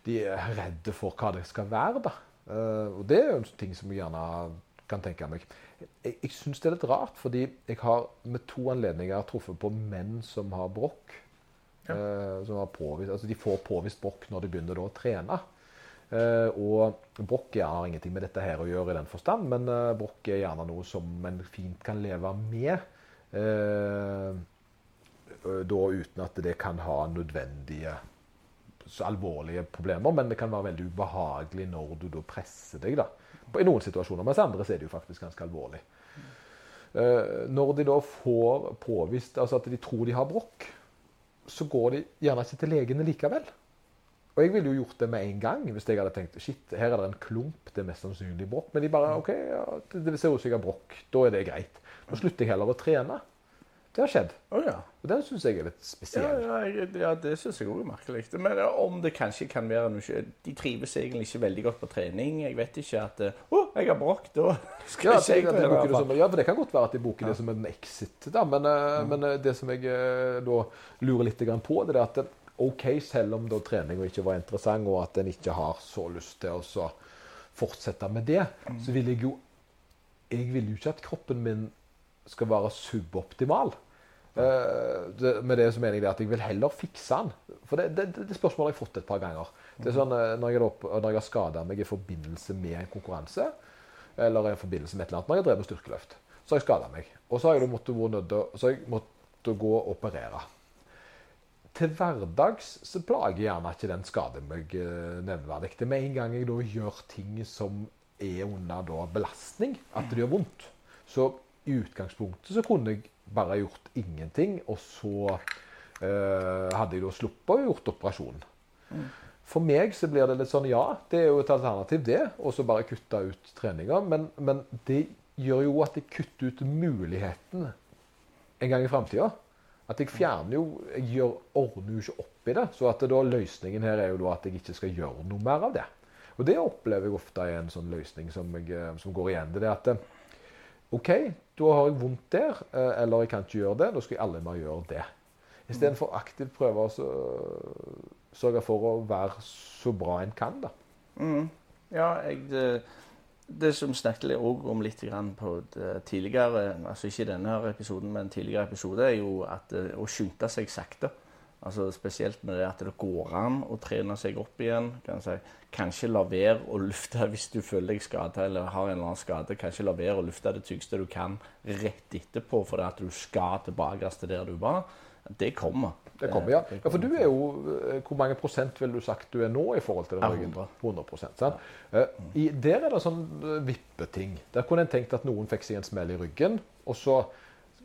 de er redde for hva det skal være. da. Uh, og det er jo en ting som jeg gjerne kan tenke meg. Jeg, jeg syns det er litt rart, fordi jeg har med to anledninger truffet på menn som har brokk. Ja. som har påvist, altså De får påvist brokk når de begynner å trene. Uh, og brokk har ingenting med dette her å gjøre i den forstand, men uh, brokk er gjerne noe som en fint kan leve med. Uh, da uten at det kan ha nødvendige alvorlige problemer, men det kan være veldig ubehagelig når du da presser deg. da. I noen situasjoner, mens andre så er det jo faktisk ganske alvorlig. når de da får påvist altså at de tror de har brokk, så går de gjerne ikke til legene likevel. Og jeg ville jo gjort det med en gang hvis jeg hadde tenkt shit, her er det en klump, det er mest sannsynlig brokk. Men de bare OK, ja, det ser ut som jeg har brokk. Da er det greit. Nå slutter jeg heller å trene. Det har skjedd. Oh, ja. Og Den syns jeg er litt spesiell. Ja, ja, ja det syns jeg òg er merkelig. Men om det kanskje kan være noe De trives egentlig ikke veldig godt på trening. Jeg vet ikke at Å, oh, jeg har brokk, da skal ja, jeg se trene. Det som, ja, for det kan godt være at de bruker det som en exit. Da. Men, mm. men eh, det som jeg eh, da lurer litt på, det er at OK, selv om da treninga ikke var interessant, og at en ikke har så lyst til å fortsette med det, mm. så vil jeg jo Jeg vil jo ikke at kroppen min skal være suboptimal. Uh, det, med det så mener jeg det at jeg vil heller fikse den. For det, det, det spørsmålet har jeg fått et par ganger. Det er sånn, uh, Når jeg, opp, når jeg har skada meg i forbindelse med en konkurranse, eller i forbindelse med et eller annet, når jeg har drevet styrkeløft, så har jeg skada meg. Og så har jeg måttet gå og operere til hverdags så plager gjerne ikke den skader meg eh, nevneverdig. Det med en gang jeg da gjør ting som er under da belastning, at det gjør vondt. Så i utgangspunktet så kunne jeg bare gjort ingenting, og så eh, hadde jeg da sluppet å gjort operasjonen. Mm. For meg så blir det litt sånn ja, det er jo et alternativ, det. Og så bare kutte ut treninga. Men, men, det gjør jo at jeg kutter ut muligheten en gang i framtida. At jeg fjerner jo Jeg gjør, ordner jo ikke opp i det. Så at da, løsningen her er jo at jeg ikke skal gjøre noe mer av det. Og det opplever jeg ofte er en sånn løsning som, jeg, eh, som går igjen. Det er at eh, OK, da har jeg vondt der, eh, eller jeg kan ikke gjøre det. Da skal jeg aldri mer gjøre det. Istedenfor aktivt prøve å sørge for å være så bra en kan, da. Mm. Ja, jeg det, som snakket også om litt på tidligere, altså ikke denne episoden, men tidligere episode, er jo at å skynde seg sakte. Altså Spesielt med det at det går an å trene seg opp igjen. Kan si. Kanskje la være å lufte hvis du føler deg skada eller har en eller annen skade. Kanskje la være å lufte det tyngste du kan rett etterpå fordi at du skal tilbake til der du var. Det kommer. Det kommer, ja. ja. For du er jo eh, Hvor mange prosent vil du sagt du er nå i forhold til den ryggen? 100. 100 sant? Ja. I, der er det sånn eh, vippeting. Der kunne en tenkt at noen fikk seg en smell i ryggen, og så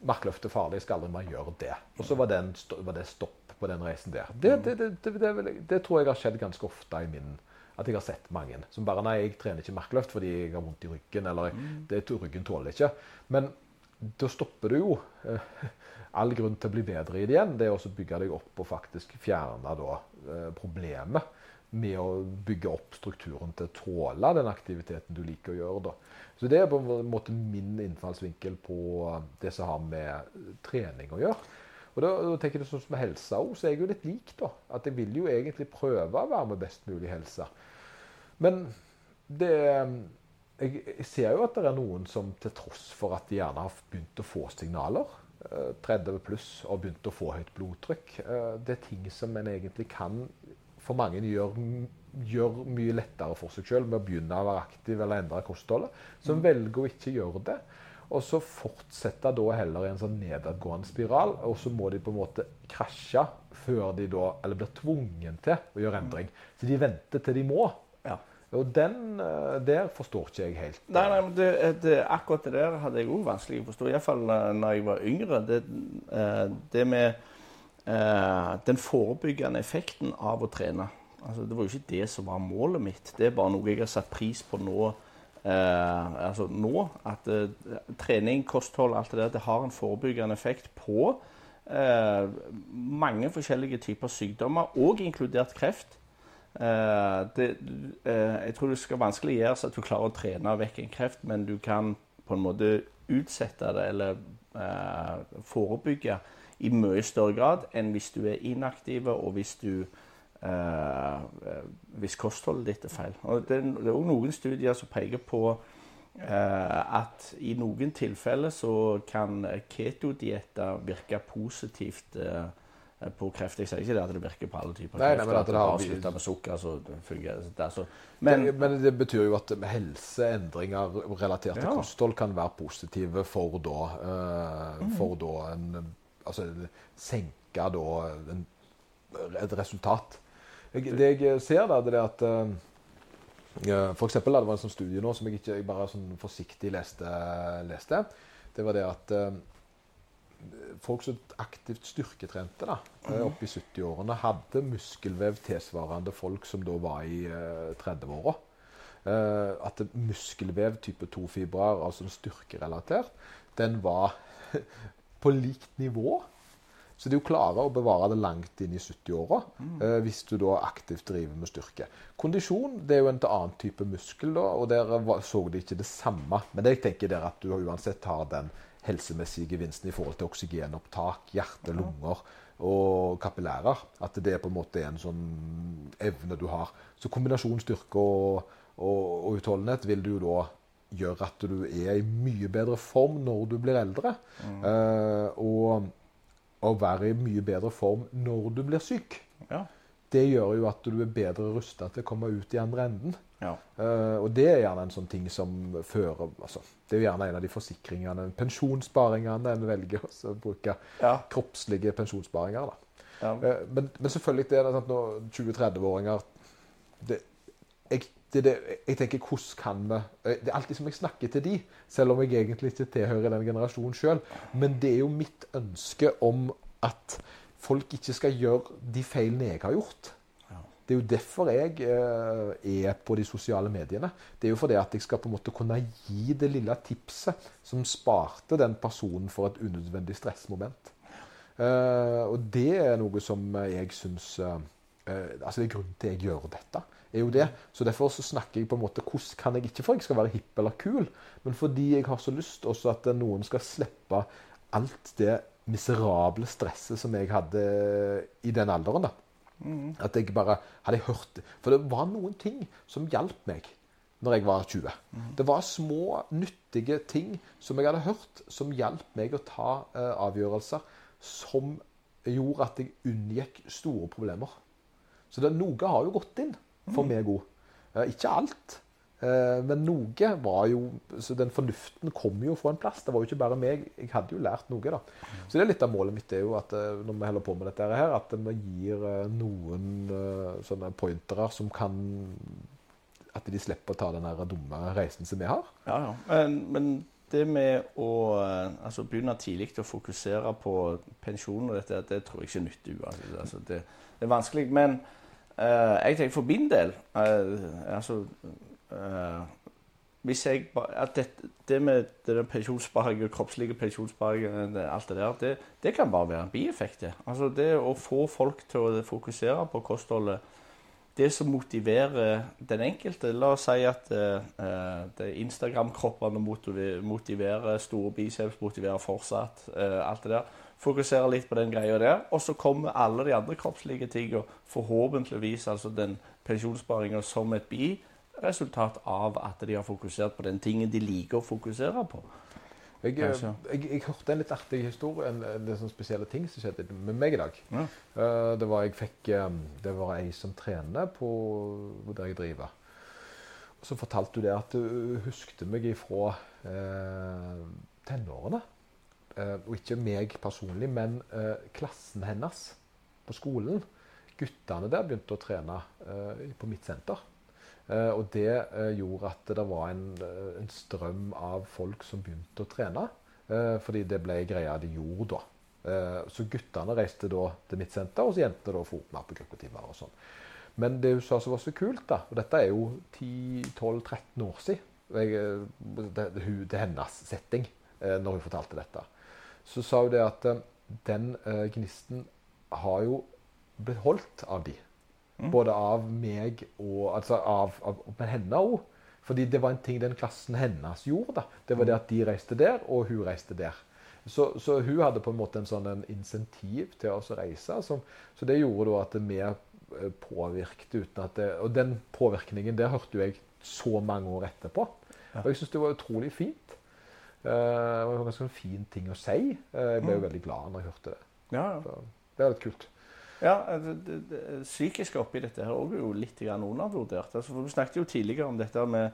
Markløftet farlig, skal aldri mer gjøre det. Og så var, var det stopp på den reisen der. Det, det, det, det, tror jeg har skjedd ganske ofte i min At jeg har sett mange som bare Nei, jeg trener ikke markløft fordi jeg har vondt i ryggen. Eller mm. det, ryggen tåler ikke. Men da stopper du jo eh, all grunn til å bli bedre i det igjen. Det er å bygge deg opp og faktisk fjerne da, eh, problemet med å bygge opp strukturen til å tåle den aktiviteten du liker å gjøre. da. Så Det er på en måte min innfallsvinkel på det som har med trening å gjøre. Og da, da tenker jeg sånn Som helsa òg, så er jeg jo litt lik. da. At jeg vil jo egentlig prøve å være med best mulig helse. Men det jeg, jeg ser jo at det er noen som til tross for at de gjerne har begynt å få signaler, 30 eh, pluss, og begynt å få høyt blodtrykk eh, Det er ting som en egentlig kan for mange gjør, gjør mye lettere for seg sjøl med å begynne å være aktiv eller endre kostholdet, som mm. velger å ikke gjøre det. Og så fortsetter da heller i en sånn nedadgående spiral. Og så må de på en måte krasje før de da, eller blir tvungen til å gjøre endring. Så de venter til de må. Og den eh, der forstår ikke jeg helt. Nei, nei men det, det, akkurat det der hadde jeg òg vanskelig å forstå. Iallfall eh, når jeg var yngre. Det, eh, det med den forebyggende effekten av å trene. Altså, det var jo ikke det som var målet mitt. Det er bare noe jeg har satt pris på nå eh, altså nå at eh, trening, kosthold, alt det der, det har en forebyggende effekt på eh, mange forskjellige typer sykdommer, og inkludert kreft. Eh, det, eh, jeg tror det skal vanskelig gjøres at du klarer å trene vekk en kreft, men du kan på en måte utsette det eller eh, forebygge i mye større grad enn hvis du er inaktiv og hvis du Eh, eh, hvis kostholdet ditt er feil. Og det, er òg noen studier som peker på eh, at i noen tilfeller så kan ketodietter virke positivt på kreft. Jeg sier ikke det at det virker på alle typer kreft. Nei, men at det har avslutta med sukker, så fungerer det. Så. Men, det, men, det betyr jo at helseendringer relatert til ja. kosthold kan være positive for da, uh, for da en Altså senke da en, et resultat. Jeg, det jeg ser, da, det er at uh, for eksempel, Det var en sånn studie nå som jeg ikke jeg bare sånn forsiktig leste, leste. Det var det at uh, folk som aktivt styrketrente da, uh, opp i 70-årene, hadde muskelvev tilsvarende folk som da var i uh, 30-åra. Uh, at muskelvev type 2-fibrer, altså styrkerelatert, den var på likt nivå så det er jo klare å bevare det langt inn i 70-åra mm. eh, hvis du da aktivt driver med styrke. Kondisjon det er jo en annen type muskel, da, og der så de ikke det samme. Men det jeg tenker der at du uansett har den helsemessige gevinsten i forhold til oksygenopptak, hjerte, lunger og kapillærer. At det på en måte er en sånn evne du har. Så kombinasjon styrke og, og, og utholdenhet vil du da gjøre at du er i mye bedre form når du blir eldre. Mm. Eh, og å være i mye bedre form når du blir syk. Ja. Det gjør jo at du er bedre rusta til å komme ut i andre enden. Ja. Uh, og det er gjerne en sånn ting som fører altså, Det er jo gjerne en av de forsikringene, pensjonssparingene en velger å bruke. Ja. Kroppslige pensjonssparinger. da. Ja. Uh, men, men, selvfølgelig det er det sånn 20-30-åringer Jeg det, det, jeg tenker, hvordan kan vi eh, Det er alltid som jeg snakker til de, selv om jeg egentlig ikke tilhører den generasjonen sjøl. Men det er jo mitt ønske om at folk ikke skal gjøre de feilene jeg har gjort. Det er jo derfor jeg eh, er på de sosiale mediene. Det er jo fordi at jeg skal på en måte kunne gi det lille tipset som sparte den personen for et unødvendig stressmoment. Eh, og det er noe som jeg syns eh, Altså det er grunnen til jeg gjør dette. er jo det. Så Derfor så snakker jeg på en måte hvordan kan jeg ikke for jeg skal være hipp eller kul, men fordi jeg har så lyst også at noen skal slippe alt det miserable stresset som jeg hadde i den alderen. da. Mm. At jeg bare hadde hørt For det var noen ting som hjalp meg når jeg var 20. Mm. Det var små, nyttige ting som jeg hadde hørt, som hjalp meg å ta uh, avgjørelser som gjorde at jeg unngikk store problemer. Så det, noe har jo gått inn for mm. meg òg. Uh, ikke alt. Eh, men noe var jo Så den fornuften kom jo fra en plass. Det var jo ikke bare meg. Jeg hadde jo lært noe, da. Så det er litt av målet mitt er jo at eh, når vi holder på med dette her, at vi gir eh, noen sånne pointere som kan At de slipper å ta den dumme reisen som vi har. Ja, ja. Men, men det med å altså, begynne tidlig å fokusere på pensjon og dette, det tror jeg ikke nytter uansett. Altså, det, det, er vanskelig. Men uh, jeg tenker for min del uh, altså hvis jeg, at det, det med den pensjonssparing og kroppslige pensjonssparing, eh, alt det der, det, det, kan bare være en bieffekt. Altså det å få folk til å fokusere på kostholdet, det som motiverer den enkelte La oss si at uh, Instagram-kroppene motiverer, store biceps, motiverer fortsatt. Uh, alt det der. Fokuserer litt på den greia der. Og så kommer alle de andre kroppslige tingene, forhåpentligvis altså den pensjonssparinga som et bi resultat av at de har fokusert på den tingen de liker å fokusere på. Jeg, jeg, jeg, jeg hørte en litt artig historie, en, en, en sånn spesielle ting som skjedde med meg i dag. Ja. Uh, det var jeg fikk um, Det var ei som trener på der jeg driver. Og så fortalte hun det at hun huskte meg ifra uh, tenårene. Uh, og ikke meg personlig, men klassen hennes på skolen. Guttene der begynte å trene på mitt senter. Eh, og det eh, gjorde at det var en, eh, en, strøm av folk som begynte å trene. Fordi det ble greia de gjorde da. Så guttene reiste da til mitt senter, og så jentene da for mer på og sånn. Men det hun sa som var så kult, da, og dette er jo 10-12-13 år siden jeg, det, det, hennes setting når hun fortalte dette, så sa hun det at den gnisten har jo blitt holdt av de. Mm. Både av meg og altså av, av, Men henne òg. Fordi det var en ting den klassen hennes gjorde. da. Det var det at de reiste der, og hun reiste der. Så, så hun hadde på en måte en sånn en insentiv til å reise. Som, så det gjorde da at vi eh, påvirket uten at det, Og den påvirkningen det hørte jeg så mange år etterpå. Og jeg syns det var utrolig fint. Uh, det var en ganske fin ting å si. Uh, jeg ble jo mm. veldig glad når jeg hørte det. Ja, ja. Det er litt kult. Ja, det, det, det psykiske oppi dette her er jo litt undervurdert. Altså, for vi snakket jo tidligere om dette med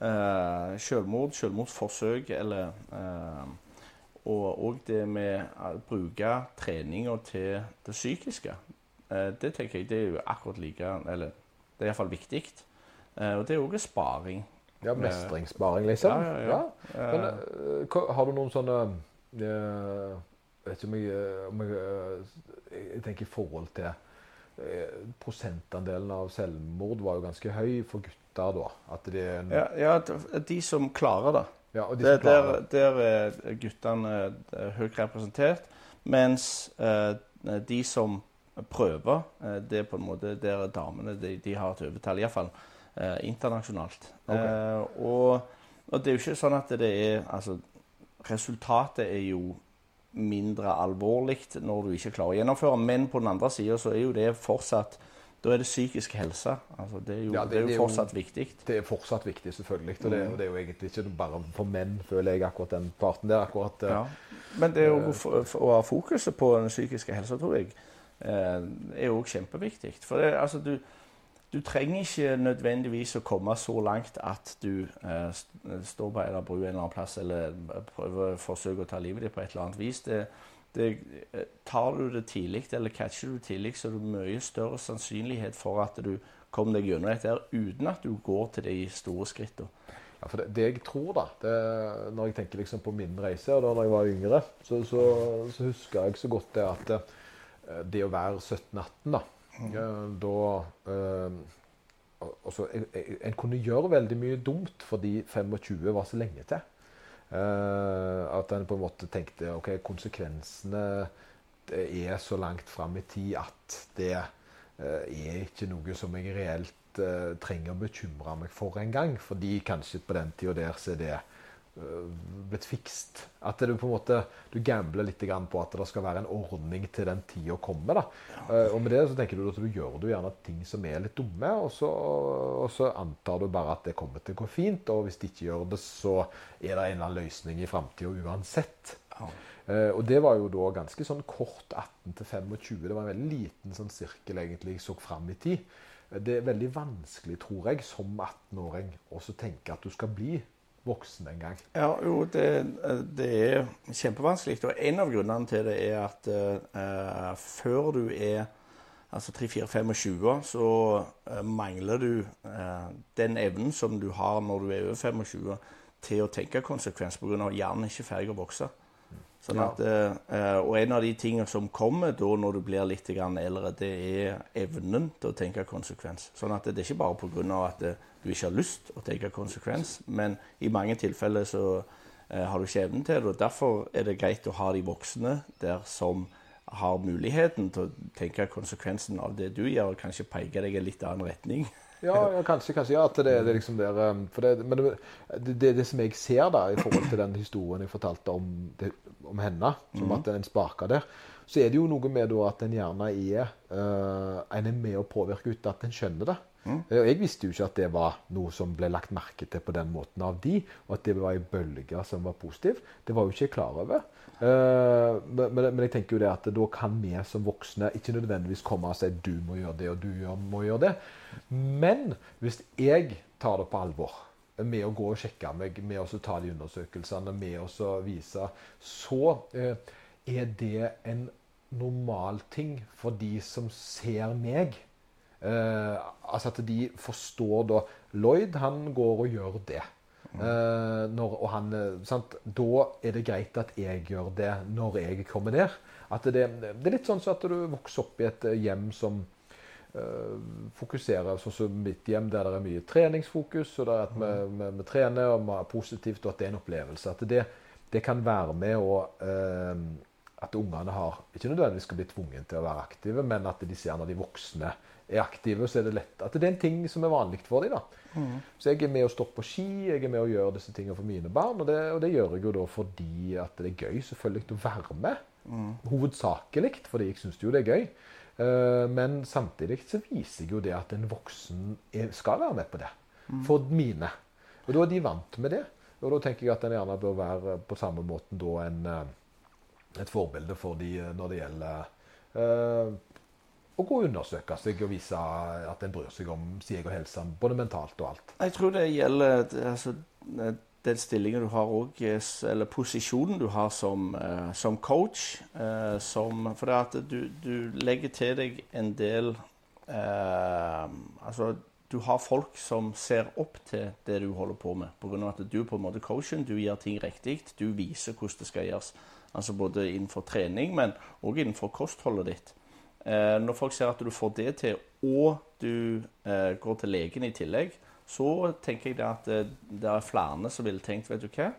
eh, selvmord, selvmordsforsøk, eller eh, Og òg det med å bruke treninga til det psykiske. Eh, det tenker jeg det er jo akkurat like Eller det er iallfall viktig. og det er òg sparing. Ja, mestringssparing, liksom. Ja, ja, ja. Men, har du noen sånne vet ikke om jeg, om jeg, jeg tenker i forhold til eh, Prosentandelen av selvmord var jo ganske høy for gutter da. De, ja, ja, de som klarer det. Ja, de som klarer. Der, der er guttene eh, høyt representert. Mens eh, de som prøver, eh, det er på en måte der damene de, de har et overtall. Iallfall eh, internasjonalt. Okay. Eh, og, og, det er jo ikke sånn at det er Altså, resultatet er jo mindre alvorlig når du ikke klarer å gjennomføre. Men på den andre sida så er jo det fortsatt da er det psykisk helse. Altså, det, er jo, ja, det, det, er jo, fortsatt viktig. Det er fortsatt viktig, selvfølgelig. Og det, og det, er jo egentlig ikke bare for menn, føler jeg, akkurat den parten der. akkurat. Ja. Men det å, å ha fokuset på den psykiske helsa, tror jeg, eh, er òg kjempeviktig. For det, altså, du, du trenger ikke nødvendigvis å komme så langt at du eh, står på en bru en eller annen plass eller prøver å forsøke å ta livet ditt på et eller annet vis. Det, det, eh, tar du det tidlig, eller catcher du det tidlig, så er det mye større sannsynlighet for at du kommer deg gjennom dette uten at du går til de store skrittene. Ja, for det, det, jeg tror, da det, Når jeg tenker liksom på min reise, og da når jeg var yngre, så, så, så husker jeg så godt det at eh, det å være 17-18 da, Mm. Da eh, altså, en, en, kunne gjøre veldig mye dumt fordi 25 var så lenge til. Eh, at en på en måte tenkte ok, konsekvensene er så langt fram i tid at det eh, er ikke noe som jeg reelt eh, trenger å bekymre meg for engang. Fordi kanskje på den tida der så er det blitt fikst. At du på en måte du gambler litt på at det skal være en ordning til den tida kommer. da. Uh, og med det så tenker du at du gjør du gjerne ting som er litt dumme, og så, og så, antar du bare at det kommer til å gå fint. Og hvis de ikke gjør det, så er det en eller annen løsning i framtida uansett. Ja. Uh, og det var jo da ganske sånn kort 18 til 25. Det var en veldig liten sånn sirkel egentlig jeg så fram i tid. Det er veldig vanskelig, tror jeg, som 18-åring å tenke at du skal bli voksen en gang? Ja, jo, det, det er kjempevanskelig. Og en av grunnene til det er at uh, før du er altså 3-4-25, så uh, mangler du uh, den evnen som du har når du er over 25, til å tenke konsekvens pga. hjernen ikke er ferdig å vokse. Sånn at, ja. og en av de tingene som kommer da når du blir litt eldre, det er evnen til å tenke konsekvens. Sånn at det er ikke bare pga. at du ikke har lyst å tenke konsekvens, men i mange tilfeller så eh, har du ikke evnen til det. og Derfor er det greit å ha de voksne der som har muligheten til å tenke konsekvensen av det du gjør, og kanskje peke deg i en litt annen retning. Ja, ja, kanskje, kanskje. Ja, at det, det liksom der, um, det, Men det, det, det, som jeg ser da, i forhold til den historien jeg fortalte om, om henne, som mm. at en sparka der, så er det jo noe med da, at en gjerne er uh, En er med å påvirke uten at en skjønner det. Mm. Jeg visste jo ikke at det var noe som ble lagt merke til på den måten av de, og at det var en bølge som var positiv. Det var jo ikke jeg klar over. Uh, men, jeg tenker jo det at da kan vi som voksne ikke nødvendigvis komme og si du må gjøre det, og du må gjøre det. Men hvis jeg tar det på alvor med å gå og sjekke meg, med å ta de undersøkelsene, med å vise, så uh, er det en normal ting for de som ser meg. Uh, altså at de forstår da Lloyd, han går og gjør det. Eh, når, og han, sant? Da er det greit at jeg gjør det når jeg kommer der. At det, det er litt sånn så at du vokser opp i et hjem som eh, fokuserer sånn som mitt hjem, der det er mye treningsfokus, og der at vi, vi, vi trener og vi er positivt, og at det er en opplevelse. At det, det kan være med å At ungene har ikke nødvendigvis skal bli tvunget til å være aktive, men at de ser når de voksne er aktive, så er det lett at det er en ting som er vanlig for dem. da. Mm. Så jeg er med å stå på ski, jeg er med å gjøre disse tingene for mine barn. Og det, og det gjør jeg jo da fordi at det er gøy selvfølgelig å være med. Mm. Hovedsakelig fordi jeg syns jo det er gøy. Uh, men samtidig så viser jeg jo det at en voksen er, skal være med på det. Mm. For mine. Og da er de vant med det. Og da tenker jeg at en gjerne bør være på samme måten da en, eh, et forbilde for de når det gjelder uh, å gå og undersøke seg og vise at en bryr seg om sin egen helse, både mentalt og alt. Jeg tror det gjelder altså, den stillingen du har òg, eller posisjonen du har som, uh, som coach. Uh, som, for det at du, du, legger til deg en del eh, Altså, du har folk som ser opp til det du holder på med. Pga. at du på en måte coachen, du gjør ting riktig, du viser hvordan det skal gjøres. Altså Både innenfor trening, men òg innenfor kostholdet ditt. Eh, når folk ser at du får det til, og du eh, går til legen i tillegg, så tenker jeg at det, eh, det er flere som ville tenkt vet du hva,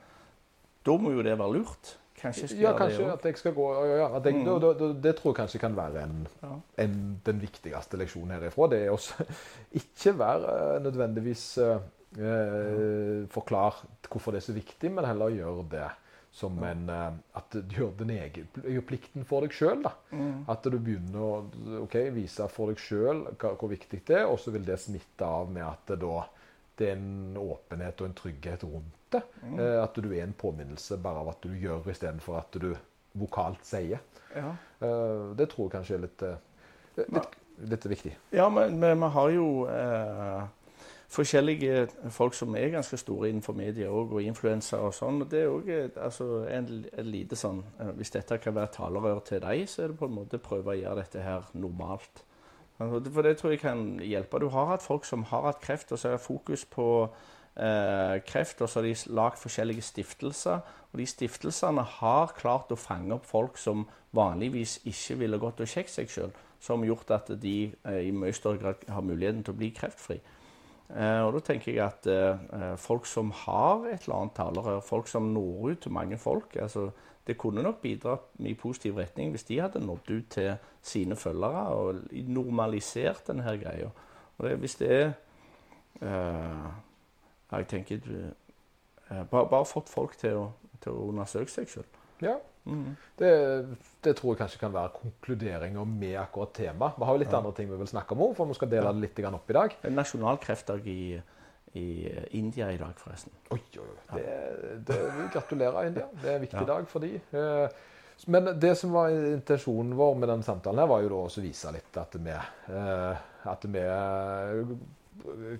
da må jo det være lurt. Kanskje jeg skal ja, kanskje det at jeg skal gå, ja, ja, jeg, mm. det, det, det, tror jeg kanskje kan være en, ja. en, den viktigste leksjonen herifra. Det er også ikke være nødvendigvis eh, forklar hvorfor det er så viktig, men heller gjøre det som en uh, At du gjør din egen gjør plikten for deg sjøl. Mm. At du begynner å okay, vise for deg sjøl hvor viktig det er, og så vil det smitte av med at det da det er en åpenhet og en trygghet rundt det. Mm. Uh, at du er en påminnelse bare av at du gjør istedenfor at du vokalt sier. Ja. Uh, det tror jeg kanskje er litt, litt, litt viktig. Ja, men vi har jo forskjellige folk som er ganske store innenfor media og, og influensere og sånn. og Det er òg altså, en, en lite sånn eh, Hvis dette kan være talerør til deg, så er det på en måte prøve å gjøre dette her normalt. Altså, for det tror jeg kan hjelpe. Du har hatt folk som har hatt kreft, og så er det fokus på eh, kreft, og så har de lagd forskjellige stiftelser. Og de stiftelsene har klart å fange opp folk som vanligvis ikke ville gått og sjekket seg sjøl. som gjort at de eh, i mye større grad har muligheten til å bli kreftfri. Eh, og da tenker jeg at eh, folk som har et eller annet talerør, folk som når ut til mange folk altså, Det kunne nok bidratt i positiv retning hvis de hadde nådd ut til sine følgere og normalisert denne greia. Og det, hvis det er eh, Jeg tenker bare, bare fått folk til å, til å undersøke seg sjøl. Ja. Mm. Det, det, tror jeg kanskje kan være konkluderinga med akkurat temaet. Vi har jo litt ja. andre ting vi vil snakke om, for vi skal dele det litt opp i dag. Nasjonal kreftdag i, i India i dag, forresten. Oi, oi, oi. Det, det, gratulerer, India. Det er en viktig ja. dag for de. Eh, men det som var intensjonen vår med den samtalen, her var jo da å vise litt at vi, eh, at vi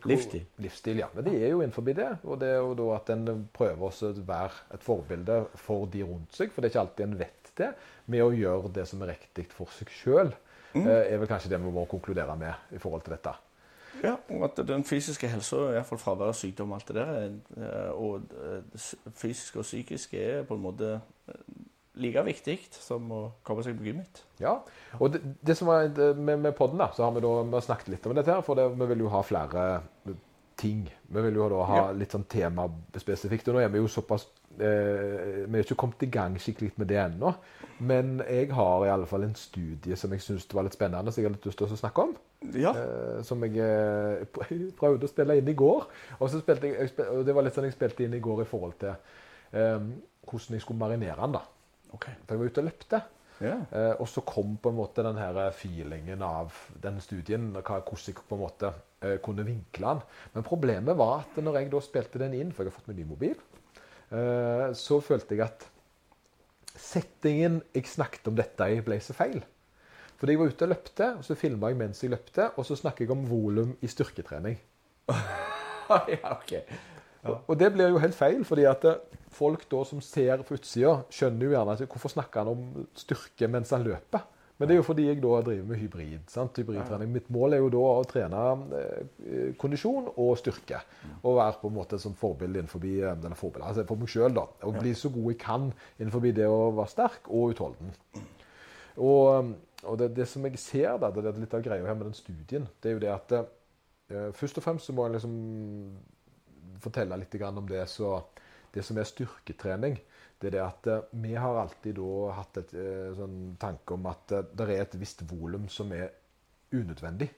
Livsstil. Livsstil, ja. Men de er jo innenfor det. Og det er jo da at en prøver å være et forbilde for de rundt seg. For det er ikke alltid en vet det. Med å gjøre det som er riktig for seg sjøl, mm. Eh, er vel kanskje det vi må konkludere med i forhold til dette. Ja, og at den fysiske helsa, iallfall fravær av sykdom og alt det der, eh, og eh, fysisk og psykisk er på en måte like viktig som å komme seg på gymmet. Ja, og det, det som er med, med podden, da, så har vi da vi har snakket litt om dette. her, For det, vi vil jo ha flere ting. Vi vil jo da ha ja. litt sånn temaspesifikt. Og nå er vi jo såpass eh, Vi har ikke kommet i gang skikkelig med det ennå. Men jeg har i alle fall en studie som jeg syns var litt spennende, som jeg har litt lyst til å snakke om. Ja. Eh, som jeg eh, prøvde å spille inn i går. Og, så spilte jeg, og det var litt sånn jeg spilte inn i går i forhold til eh, hvordan jeg skulle marinere den. da. Okay. For jeg var ute og løpte. Yeah. Eh, og så kom på en måte den her feelingen av den studien, hvordan jeg på en måte eh, kunne vinkle den. Men problemet var at når jeg da spilte den inn, for jeg har fått meg ny mobil, eh, så følte jeg at settingen jeg snakket om dette i, ble så feil. Fordi jeg var ute og løpte, og så filma jeg mens jeg løpte, og så snakker jeg om volum i styrketrening. ja, ok. Og, og, det blir jo helt feil, fordi at eh, folk da som ser på utsida, skjønner jo gjerne at hvorfor snakker han om styrke mens han løper? Men det er jo fordi jeg da driver med hybrid. sant? Hybridtrening. Mitt mål er jo da å trene eh, kondisjon og styrke. Og være på en måte som forbilde innenfor, eller forbilde, altså for meg sjøl. Og bli så god jeg kan innenfor det å være sterk og utholden. Og, og det, det, som jeg ser, da, det er litt av greia her med den studien, det er jo det at eh, først og fremst så må jeg liksom fortelle litt om det, så, det som er styrketrening. Det er det at uh, vi har alltid hatt et uh, sånn tanke om at uh, det er et visst volum som er unødvendig.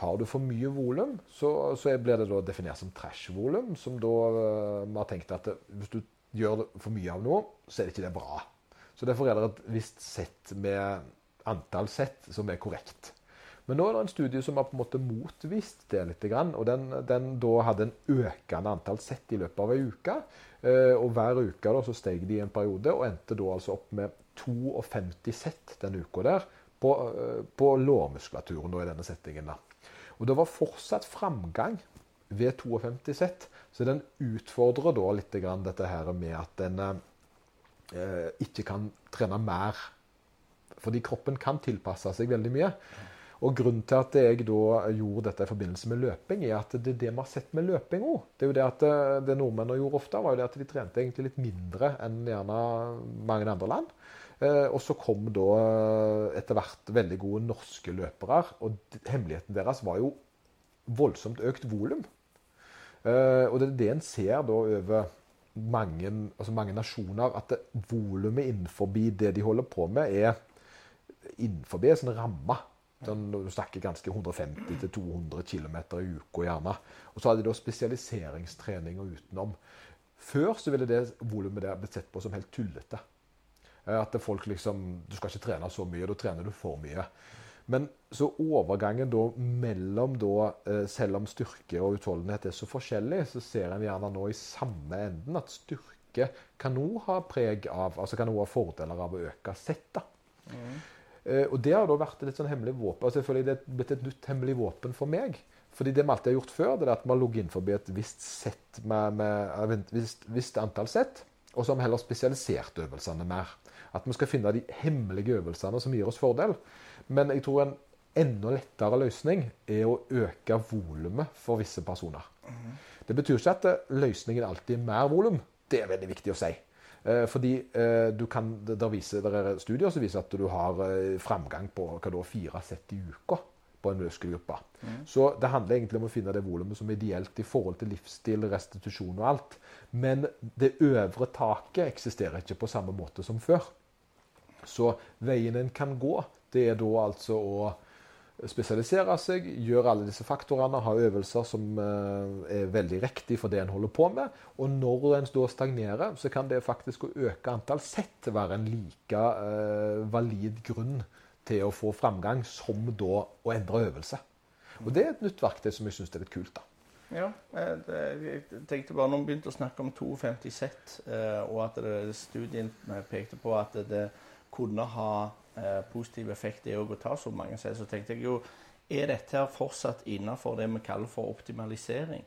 Har du for mye volum, så, så, blir det definert som trash-volum. Som da vi har tenkt at hvis du gjør for mye av noe, så er det ikke det bra. Så derfor er det et visst sett med antall sett som er korrekt. Men nå er det en studie som har på en måte motvist det litt. Og den, den da hadde en økende antall sett i løpet av ei uke. Eh, og hver uke da, så steg de i en periode, og endte da altså opp med 52 sett den uka der på, eh, på lårmuskulaturen i denne settingen. da. Og det var fortsatt framgang ved 52 sett, så den utfordrer da litt dette her med at en eh, ikke kan trene mer. Fordi kroppen kan tilpasse seg veldig mye. Og Grunnen til at jeg da gjorde dette i forbindelse med løping, er at det er det vi har sett med løping òg. Det er jo det at eh, det nordmennene gjorde ofte, var jo det at de trente egentlig litt mindre enn gjerne mange andre land. Eh, og så kom da eh, etter hvert veldig gode norske løpere. Og hemmeligheten deres var jo voldsomt økt volum. Og det er det en ser da over mange, altså mange nasjoner, at volumet innenfor det de holder på med, er innenfor en sånn ramme. Sånn, du snakker ganske 150-200 km i uka gjerne. Og så hadde de da spesialiseringstrening og utenom. Før så ville det volumet der blitt sett på som helt tullete. Eh, at folk liksom Du skal ikke trene så mye, da trener du for mye. Men så overgangen da mellom da, eh, Selv om styrke og utholdenhet er så forskjellig, så ser en gjerne nå i samme enden at styrke kan òg ha preg av Altså kan òg ha fordeler av å øke settet. Mm. Eh, og det har da vært et litt sånn hemmelig våpen. altså selvfølgelig Det er blitt et nytt hemmelig våpen for meg. Fordi det vi alltid har gjort før, det er at vi har ligget innenfor et visst sett med, med et visst, visst, antall sett, og så har vi heller spesialisert øvelsene mer. At vi skal finne de hemmelige øvelsene som gir oss fordel. Men jeg tror en enda lettere løsning er å øke volumet for visse personer. Mm. Det betyr ikke at løsningen alltid er mer volum. Det er veldig viktig å si. Eh, fordi eh, du kan, der viser, der er studier som viser at du har eh, framgang på hva da, fire sett i uka på en muskelgruppe. Så det handler egentlig om å finne det volumet som er ideelt i forhold til livsstil, restitusjon og alt. Men det øvre taket eksisterer ikke på samme måte som før. Så veien en kan gå, det er da altså å spesialisere seg, gjøre alle disse faktorene, ha øvelser som eh, er veldig riktig for det en holder på med. Og når en da stagnerer, så kan det faktisk å øke antall sett være en like eh, valid grunn til å få framgang som da å endre øvelse. Og det er et nytt verktøy som jeg syns er litt kult. da. Ja, jeg tenkte bare når vi begynte å snakke om 52 sett, eh, og at studien pekte på at det kunne ha positiv effekt det òg å ta så mange selv. så tenkte jeg jo Er dette her fortsatt innenfor det vi kaller for optimalisering?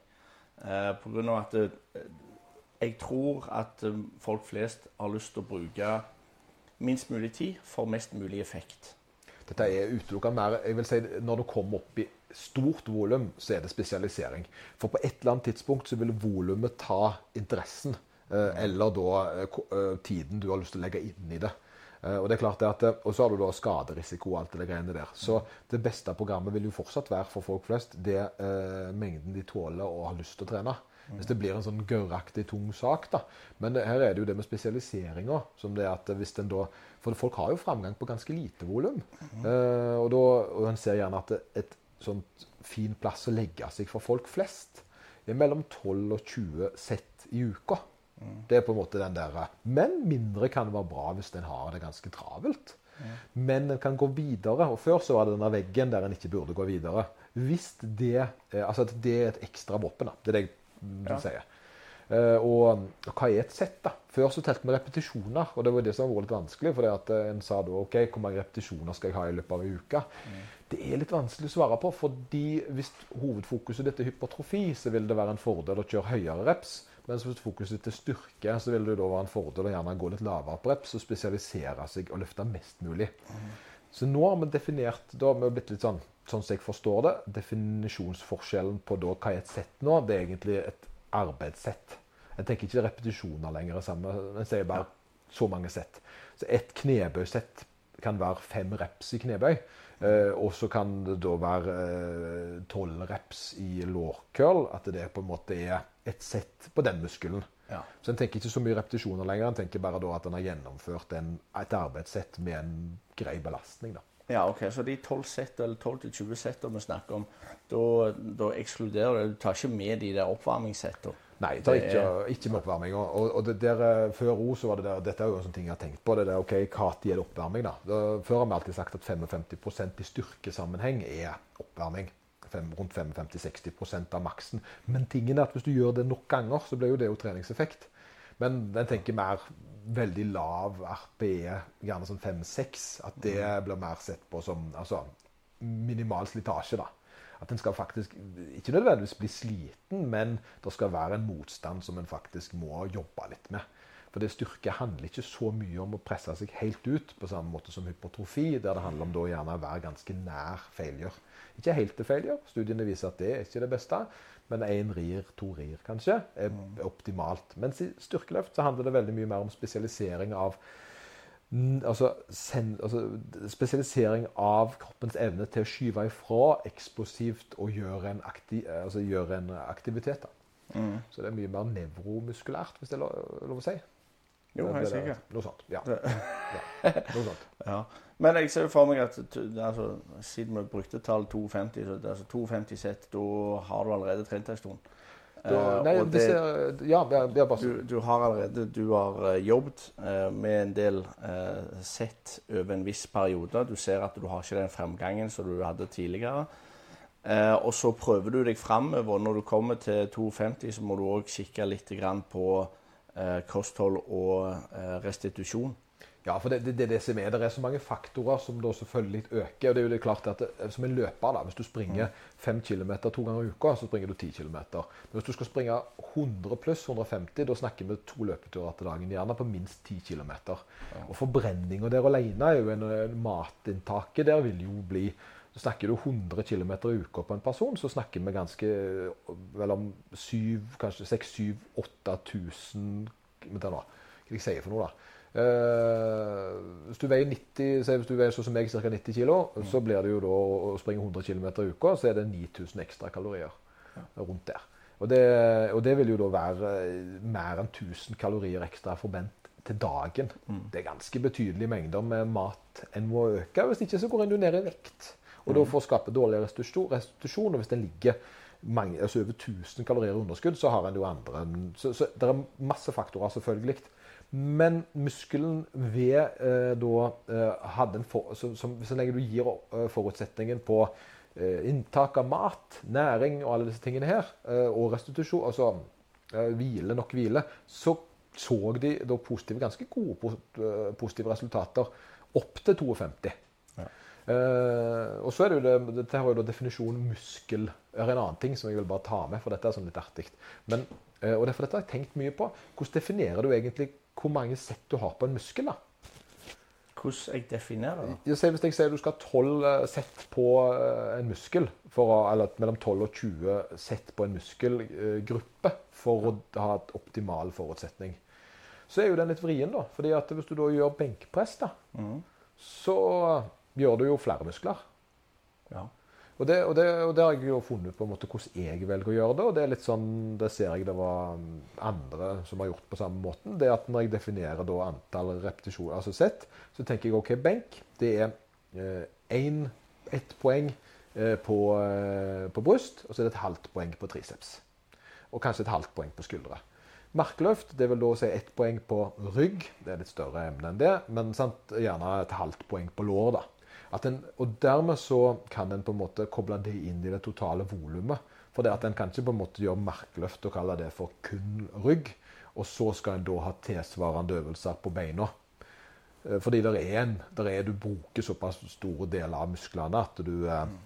Eh, av at jeg tror at eh, folk flest har lyst til å bruke minst mulig tid for mest mulig effekt. Dette er utelukkende mer jeg vil si, Når det kommer opp i stort volum, så er det spesialisering. For på et eller annet tidspunkt så vil volumet ta interessen. eh, Eller da eh, eh, tiden du har lyst til å legge inn i det. Eh, Og det er klart det at, eh, og så har du da skaderisiko og alt det greiene der. Så det beste programmet vil jo fortsatt være for folk flest det eh, mengden de tåler og har lyst til å trene. Hvis det blir en sånn gørraktig, tung sak, da. Men det- her er det jo det med spesialiseringa. Som For folk har jo framgang på ganske lite volum. Eh, og, da- og en ser gjerne at et sånt fin plass å legge seg for folk flest er mellom 12 og 20 sett i uka. Det er på en måte den der Men mindre kan være bra hvis en har det ganske travelt. Men en kan gå videre. Og før så var det denne veggen der en ikke burde gå videre. Hvis det eh, Altså at det er et ekstra våpen, da. Det er det jeg vil Ja. si. Og, og hva er et sett, da? Før så telte vi repetisjoner, og det var det som var litt vanskelig. For at eh, en sa da OK, hvor mange repetisjoner skal jeg ha i løpet av en uke? Det er litt vanskelig å svare på, fordi hvis hovedfokuset ditt er hypertrofi, så vil det være en fordel å kjøre høyere reps. Mens hvis fokuset er styrke, så vil det da være en fordel å gjerne gå litt lavere på reps og spesialisere seg og løfte mest mulig. Så nå har vi definert da har vi blitt litt sånn, sånn som jeg forstår det, definisjonsforskjellen på da hva er et sett nå, det er egentlig et arbeidssett. Jeg tenker ikke repetisjoner lenger, sammen, men sier bare så mange sett. Så et knebøysett kan være fem reps i knebøy. Eh, og så kan det da være eh, tolv reps i lårcurl. At det på en måte er et sett på den muskelen. Ja. Så en tenker ikke så mye repetisjoner lenger. En tenker bare at en har gjennomført en, et arbeidssett med en grei belastning. da. Ja, ok, Så de 12 sett, eller 12-20 setter vi snakker om, da, ekskluderer du Du tar ikke med de der oppvarmingssettene? Nei, jeg tar ikke, ikke med oppvarming. Og, og, der, eh, før O så var det der, dette er jo en sånn ting jeg har tenkt på. det der, ok, Når er det oppvarming? da? da før har vi alltid sagt at 55% i styrkesammenheng er oppvarming. Fem, rundt 55-60% av maksen. Men tingen er at hvis du gjør det nok ganger, så blir jo det jo treningseffekt. Men den tenker mer veldig lav RPE, gjerne sånn 5-6. At det blir mer sett på som altså, minimal slitasje. da. At en skal faktisk ikke nødvendigvis bli sliten, men det skal være en motstand som en faktisk må jobbe litt med. For det styrke handler ikke så mye om å presse seg helt ut, på samme måte som hypotrofi, der det handler om da gjerne å være ganske nær failure. Ikke helt til failure. Studiene viser at det er ikke det beste. Men én rir, to rir kanskje, er optimalt. Mens i styrkeløft så handler det veldig mye mer om spesialisering av Mm, altså, sen, altså spesialisering av kroppens evne til å skyve ifra eksplosivt og gjøre en, akti, altså, gjøre en aktivitet. Da. Så det er mye mer nevromuskulært, hvis det er lov, lov å si. Jo, helt sikkert. Noe sånt. Ja. ja. Noe sånt. Ja. Men jeg ser jo for meg at altså, siden vi brukte tall 250, så det altså 250 sett, da har du allerede trent en stund. Da, Eh, nei, og det ser, ja, det er bare Du, du har allerede du har eh, jobbet eh, med en del sett over en viss periode. Du ser at du har ikke den fremgangen som du hadde tidligere. Eh, og så prøver du deg framover. Når du kommer til 250, så må du òg kikke litt grann på kosthold og eh, restitusjon. Ja, for det, det, det som er. Det er så mange faktorer som da selvfølgelig øker. og det er jo det klart at det, Som en løper, da, hvis du springer 5 km to ganger i uka, så springer du 10 km. Men hvis du skal springe 100 pluss 150, da snakker vi to løpeturer til dagen, gjerne på minst 10 km. Og forbrenninga der alene er jo en matinntaket der vil jo bli så Snakker du 100 km i uka på en person, så snakker vi ganske mellom 7, kanskje 6000-8000 Hva jeg sier for noe, da? Eh, hvis du veier 90, si hvis du veier sånn som meg, ca. 90 kg, så blir det jo da å springe 100 km i uka, så er det 9000 ekstra kalorier rundt der. Og det, og det vil jo da være mer enn 1000 kalorier ekstra forbent til dagen. Det er ganske betydelige mengder med mat en må øke. Hvis ikke så går en jo ned i vekt. Og da får skape dårlig restitusjon, og hvis den ligger mange, altså over 1000 kalorier i underskudd, så har en jo andre Så, så det er masse faktorer, selvfølgelig. Men muskelen ved eh, da eh, hadde en for, så, som, Så lenge du gir eh, forutsetningen på eh, inntak av mat, næring og alle disse tingene her, eh, og restitusjon, altså eh, hvile, nok hvile, så så de da positive, ganske gode positive resultater opp til 52. Eh, og så er det jo det, dette har jo definisjonen muskel. Er en annen ting som jeg vil bare ta med, for dette er sånn litt artig. Men, uh, og derfor dette har jeg tenkt mye på. Hvordan definerer du egentlig hvor mange sett du har på en muskel? da? Hvordan jeg definerer det? Jeg ser, hvis jeg sier du skal ha 12 eh, sett på en muskel, for å, eller mellom 12 og 20 sett på en muskelgruppe for å ha et optimal forutsetning, så er jo den litt vrien, da. fordi at hvis du da gjør benkpress, da, så gjør du jo flere muskler. Ja. Og det, og, det, og det har jeg jo funnet på en måte hvordan jeg velger å gjøre det. Og det er litt sånn, det ser jeg det var um, andre som har gjort på samme måten. Det at når jeg definerer da antall repetisjoner, altså sett, så tenker jeg OK, benk. Det er eh, ett poeng eh, på, eh, på bryst, og så er det et halvt poeng på triceps. Og kanskje et halvt poeng på skuldre. Markløft det vil da si ett poeng på rygg. Det er litt større emne enn det, men sant, gjerne et halvt poeng på lår. da. At en, og dermed så kan en på en måte koble det inn i det totale volumet. For det at en kan ikke på en måte gjøre markløft og kalle det for kun rygg. Og så skal en da ha tilsvarende øvelser på beina. Eh, Fordi der er en, der er, du bruker såpass store deler av musklene at du mm.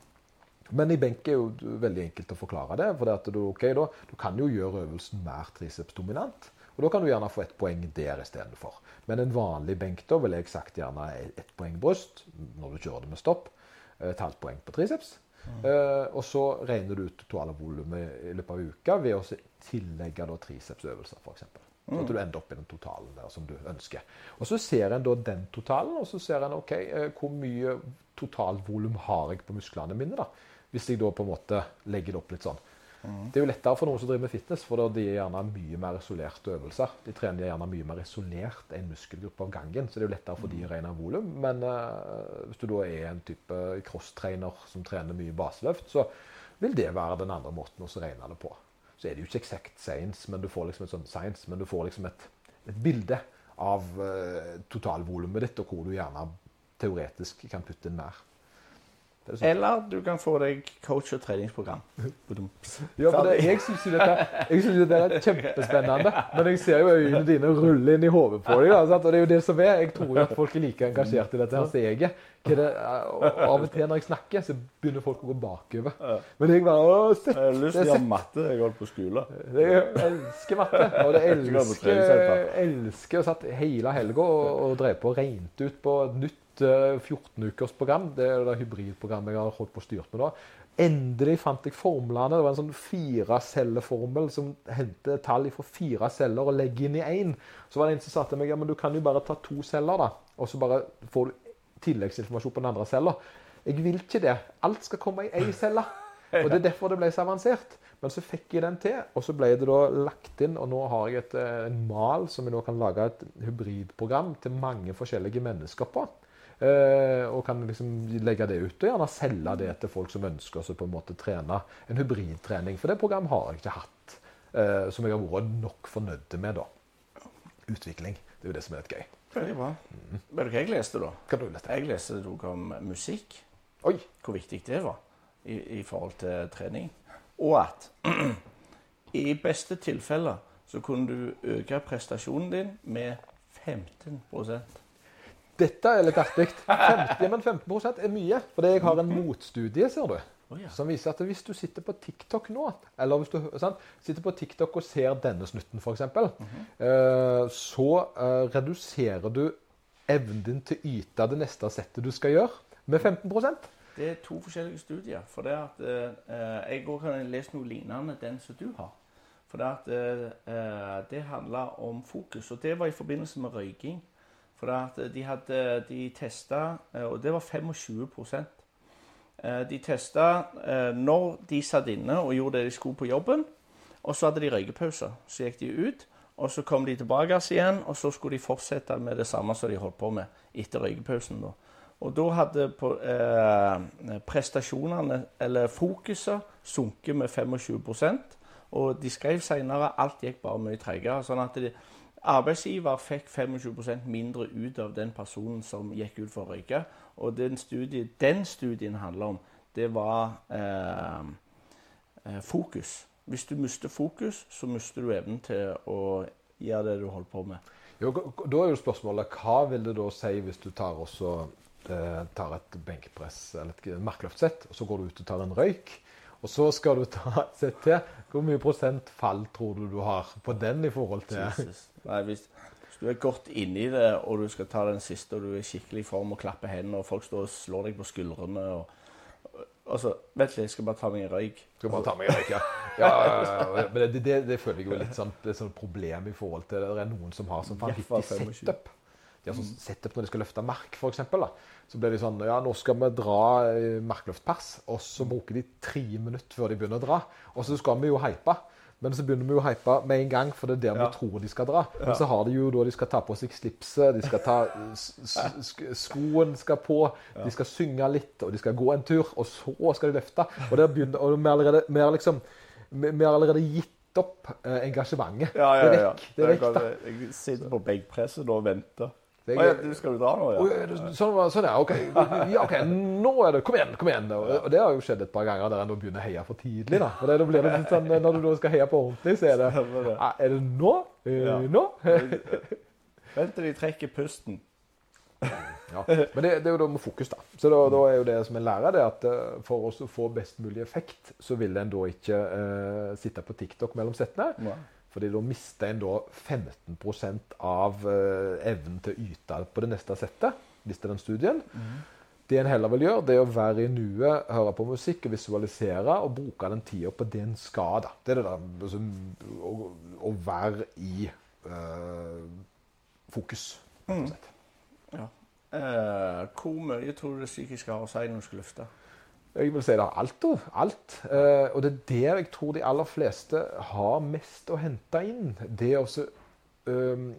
Men i benk er jo veldig enkelt å forklare det. For det at du, ok da, du kan jo gjøre øvelsen mer tricepsdominant. Og da kan du gjerne få ett poeng der istedenfor. Men en vanlig benk da ville jeg sagt gjerne ett poeng bryst når du kjører det med stopp. Et halvt poeng på triceps. Eh, og så regner du ut totale volumet i løpet av uka ved å tillegge da tricepsøvelser, f.eks. Så at du ender opp i den totalen der som du ønsker. Og Så ser en da den totalen, og så ser en ok, eh, hvor mye totalvolum har jeg på musklene mine. da, Hvis jeg da på en måte legger det opp litt sånn. Det er jo lettere for noen som driver med fitness, for de er gjerne mye mer isolerte øvelser. De trener gjerne mye mer isolert en muskelgruppe av gangen, så det er jo lettere for de å regne volum. Men uh, hvis du da er en type crosstrainer som trener mye baseløft, så vil det være den andre måten å regne det på. Så er det jo ikke exact science, men du får liksom et sånt science, men du får liksom et, et bilde av uh, totalvolumet ditt, og hvor du gjerne teoretisk kan putte inn mer. Eller du kan få deg coach- og treningsprogram. Ja, for det, jeg syns jo dette, jeg synes jo det er kjempespennende. Men jeg ser jo øynene dine rulle inn i hodet på deg. Da. Og det er jo det som er. Jeg tror jo at folk er like engasjert i dette her som jeg er. Det, og Av og til når jeg snakker, så begynner folk å gå bakover. Men jeg bare å, sett, Jeg har lyst til å er gjøre matte. Jeg holdt på skole. Jeg elsker matte. Og det elsker, elsker å satt hele helga og, og drev på og regnet ut på et nytt eh, 14-ukers program. Det er det hybridprogrammet jeg har holdt på å styrt med da. Endelig fant jeg formlene. Det var en sånn firecelleformel som henter tall fra fire celler og legger inn i én. Så var det en som sa til meg ja, men du kan jo bare ta to celler, da. Og så bare får du tilleggsinformasjon på den andre cella. Jeg vil ikke det. Alt skal komme i én celle. Og Det er derfor det ble så avansert. Men så fikk jeg den til, og så ble det da lagt inn. Og nå har jeg et, eh, en mal som jeg nå kan lage et hybridprogram til mange forskjellige mennesker på. Eh, og kan liksom legge det ut og gjerne selge det til folk som ønsker å på en måte trene en hybridtrening. For det programmet har jeg ikke hatt, eh, som jeg har vært nok fornøyd med. da. Utvikling. Det er jo det som er litt gøy. Veldig bra. Vet du hva jeg leste, da? Hva du leste? Jeg leste noe om musikk. Oi! Hvor viktig det var i, i forhold til trening. Og at i beste tilfelle så kunne du øke prestasjonen din med 15 Dette er litt artig. 50, ja, men 15 er mye. Fordi jeg har en motstudie, ser du. Ja. Som viser at hvis du sitter på TikTok nå, eller hvis du sant, sitter på TikTok og ser denne snutten f.eks., eh, så eh, reduserer du evnen din til å yte det neste settet du skal gjøre, med 15% Det er to forskjellige studier. For det at eh, jeg òg har lest noe lignende den som du har. For det, at, eh, det handla om fokus, og det var i forbindelse med røyking. For at de hadde de testa, og det var 25 eh, De testa eh, når de satt inne og gjorde det de skulle på jobben. Og så hadde de røykepause. Så gikk de ut, og så kom de tilbake igjen, og så skulle de fortsette med det samme som de holdt på med etter røykepausen. Og da hadde eh, prestasjonene, eller fokuset, sunket med 25% Og de skrev senere alt gikk bare mye tregere. Sånn at de, arbeidsgiver fikk 25% mindre ut av den personen som gikk ut for å røyke. Og den studien, den studien handler om, det var eh, eh fokus. Hvis du mister fokus, så mister du evnen til å gjøre det du holder på med. Jo, da er jo spørsmålet hva vil det da si hvis du tar også eh, tar et benkpress eller et markløftsett, og så går du ut og tar en røyk. Og så skal du ta sett til. Hvor mye prosent fall tror du du har på den i forhold til Nei, hvis, hvis, du er godt inni det, og du skal ta den siste, og du er skikkelig i form og klapper hendene, og folk står og slår deg på skuldrene og, Altså, Vent litt, jeg skal bare ta meg en røyk. Skal bare ta meg en røyk, ja. ja men det, det, det, føler jeg jo litt sånn, det er sånn problem i forhold til Det er noen som har sånn vanvittig setup. De har sånn setup når de skal løfte mark, f.eks. Så blir de sånn Ja, nå skal vi dra markløftpass, Og så bruker de tre minutter før de begynner å dra. Og så skal vi jo hype. Men så begynner vi å hype med en gang, for det er der ja. vi tror de skal dra. Men så har de jo da de skal ta på seg slipset, de skal ta skoen skal på, de skal synge litt, og de skal gå en tur. Og så skal de løfte. Og der begynner, og vi har allerede, vi har liksom, vi har allerede gitt opp eh, engasjementet. Ja, ja, ja. Det er vekk, da. Jeg sitter på benkpresset og venter. Jeg, oh, ja, du skal du dra nå, ja? Sånn, sånn ja. OK. Ja, ok, Nå er det Kom igjen, kom igjen. Og, det har jo skjedd et par ganger der en begynner å heie for tidlig. da. For det, da blir det litt sånn, Når du da skal heie på ordentlig, så er det Er det nå? Ja. Nå? Vent til de trekker pusten. Ja. Men det, det, er jo da med fokus, da. Så da, da er jo det som en lærer, det at uh, for å få best mulig effekt, så vil en da ikke uh, sitte på TikTok mellom settene. Ja. Fordi da mister en da 15% av uh, evnen til å yte på det neste settet, hvis det er den studien. Mm. Det en heller vil gjøre, det er å være i nuet, høre på musikk og visualisere og bruke den tida på det en skal. da. Det er det der altså, å, å, være i øh, fokus. Mm. Ja. Eh, hvor mye tror du det psykiske har å si når du skal løfte? Jeg vil si det er alt. alt. Eh, og det er der jeg tror de aller fleste har mest å hente inn. Det også, um,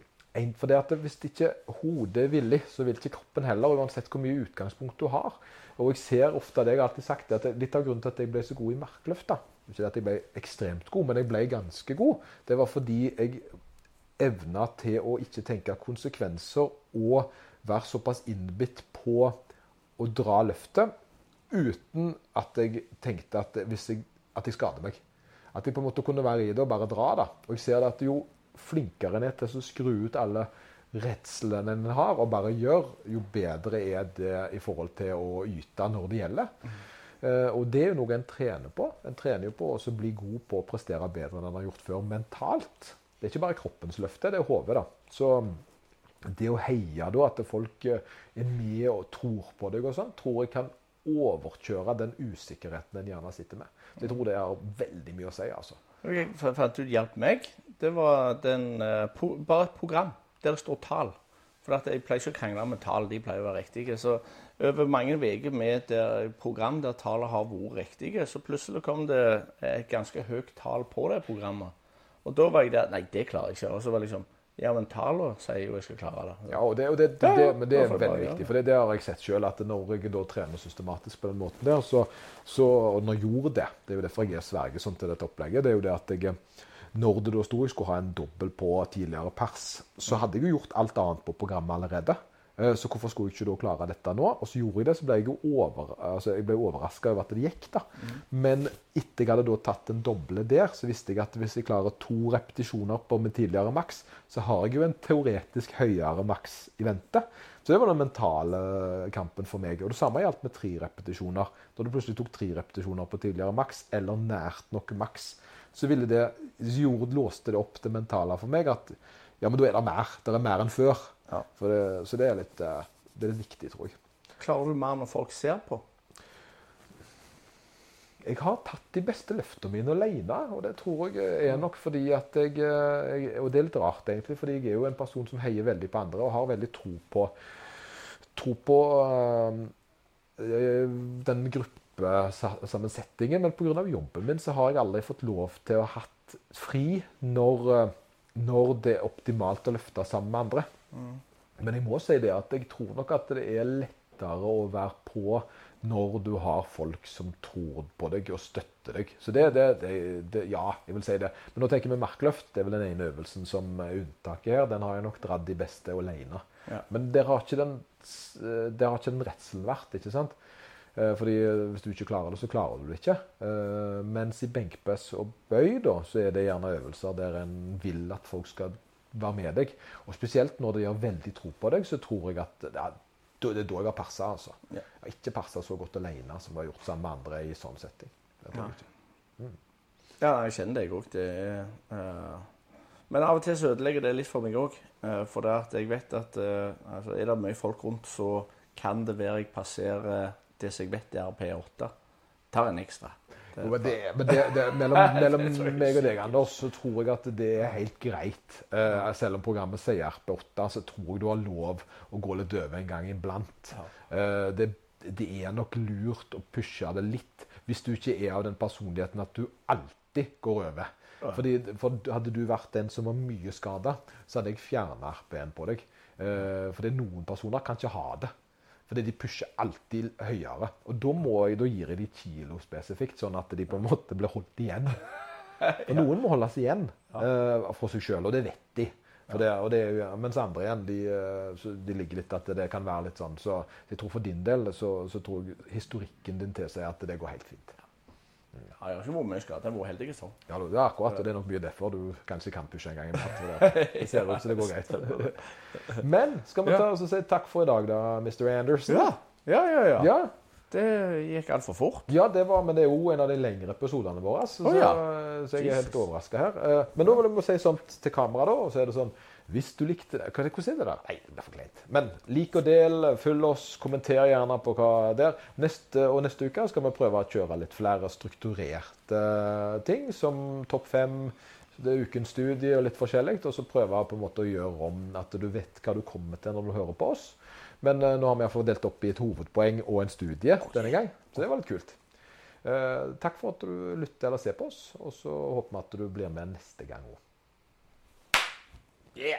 for det at Hvis ikke hodet er villig, så vil ikke kroppen heller, uansett hvor mye utgangspunkt du har. Og jeg ser ofte det jeg har alltid sagt, at Litt av grunnen til at jeg ble så god i markløft Ikke at jeg ble ekstremt god, men jeg ble ganske god. Det var fordi jeg evna til å ikke tenke konsekvenser og være såpass innbitt på å dra løftet uten at jeg tenkte at, jeg, at jeg skader meg. At jeg på en måte kunne være i det og bare dra. da. Og jeg ser at jo flinkere en er til å skru ut alle redslene en har, og bare gjør, jo bedre er det i forhold til å yte når det gjelder. Uh, og det er jo noe en trener på. En trener jo på å bli god på å prestere bedre enn en har gjort før mentalt. Det er ikke bare kroppens løfte, det er hodet. da. Så det å heie da, at folk er med og tror på deg og sånn, tror jeg kan overkjøre den usikkerheten en gjerne sitter med. Så jeg tror det har veldig mye å si. altså. Okay, fant du hjalp meg? Det var den, uh, bare et program der det står tall. For jeg pleier ikke å krangle med tall, de pleier å være riktige. Så over mange uker med et program der tallene har vært riktige, så plutselig kom det et ganske høyt tall på det programmet. Og da var jeg der Nei, det klarer jeg ikke. Og så var det liksom ja, men tallene sier jo jeg skal klare det. Ja, og det, og det, det, det men det er veldig bare, viktig. For det, har jeg sett sjøl, at når jeg da trener systematisk på den måten der, så, så og når jeg gjorde det Det er jo derfor jeg er sverger sånn til dette opplegget. det er jo det at jeg når det da sto jeg skulle ha en dobbel på tidligere pers, så hadde jeg jo gjort alt annet på programmet allerede. Eh, så hvorfor skulle jeg ikke da klare dette nå? Og så gjorde jeg det, så ble jeg jo over, altså overraska over at det gikk. da. Mm. Men etter jeg hadde da tatt en doble der, så visste jeg at hvis jeg klarer to repetisjoner på min tidligere maks, så har jeg jo en teoretisk høyere maks i vente. Så det var den mentale kampen for meg. Og det samme gjaldt med tre repetisjoner. Da du plutselig tok tre repetisjoner på tidligere maks, eller nært nok maks, så ville det, gjorde, låste det opp det mentale for meg at ja, men da er det mer. Det er mer enn før. Ja. Det, så det er, litt, eh, det er litt viktig, tror jeg. Klarer du mer når folk ser på? jeg har tatt de beste løftene mine alene. Og det tror jeg er nok fordi at jeg, jeg Og det er litt rart, egentlig, fordi jeg er jo en person som heier veldig på andre og har veldig tro på, tro på øh, den gruppesammensetningen. Men pga. jobben min så har jeg aldri fått lov til å ha hatt fri når, når det er optimalt å løfte sammen med andre. Mm. Men jeg må si det at jeg tror nok at det er lettere å være på når du har folk som tror på deg og støtter deg. Så det, det, det, det Ja, jeg vil si det. Men nå tenker vi markløft. Det er vel den ene øvelsen som er unntaket her. Den har jeg nok dratt de beste alene. Ja. Men der har ikke den, der har ikke den redselen vært, ikke sant? Eh, Fordi hvis du ikke klarer det, så klarer du det ikke. Eh, Mens i benkpress og bøy, da, så er det gjerne øvelser der en vil at folk skal være med deg. Og spesielt når de har veldig tro på deg, så tror jeg at det er, det er da jeg har passa. Altså. Ja. Jeg har ikke passa så godt alene som jeg har gjort sammen med andre i sånn setting. Tror jeg. Ja, jeg kjenner det, jeg òg. Det er eh, Men av og til så ødelegger det litt for meg òg. for det at jeg vet at eh, altså, er det mye folk rundt, så kan det være jeg passerer det som jeg vet er P8. Tar en ekstra. Det, men det, men det, det, mellom, mellom meg og deg, Anders, så tror jeg at det er helt greit. Uh, selv om programmet sier RP8, så tror jeg du har lov å gå litt over en gang iblant. Uh, det, det er nok lurt å pushe det litt, hvis du ikke er av den personligheten at du alltid går over. Fordi, for Hadde du vært den som var mye skada, så hadde jeg fjerna RP-en på deg. Uh, for noen personer kan ikke ha det. Fordi de pusher alltid høyere. Og da, jeg, da gir jeg de kilo spesifikt, sånn at de på en måte blir holdt igjen. Og noen må holdes igjen uh, for seg sjøl, og det vet de. For det, det mens andre igjen, de, eh, de ligger litt at det kan være litt sånn. Så jeg tror for din del så, så tror jeg historikken din tilsier at det går helt fint. Ja, jeg har ikke vært mye skadet. Jeg har vært heldig sånn. Ja, det er akkurat, og det er nok mye derfor du kanskje kan pushe en gang iblant. Det, ser ut som det går greit. Men skal vi ta oss og si takk for i dag, da, Mr. Anderson? Ja, ja, ja. ja. ja. Det gikk altfor fort. Ja, det var, men det er jo en av de lengre episodene våre. Så, oh, ja. så jeg er helt overraska her. Eh, Men nå vil jeg si sånt til kamera, da. Og så er det sånn Hvis du likte det Hvordan er det der? Nei, det blir for kleint. Men lik og del, følg oss, kommenter gjerne på hva der. Neste, og neste uke skal vi prøve å kjøre litt flere strukturerte ting, som topp fem. Det er ukens studie og litt forskjellig. Og så prøve på en måte å gjøre om at du vet hva du kommer til når du hører på oss. Men uh, nå har vi iallfall delt opp i et hovedpoeng og en studie denne gang. Så det var litt kult. Uh, takk for at du lytter eller ser på oss, og så håper vi at du blir med neste gang òg. Yeah!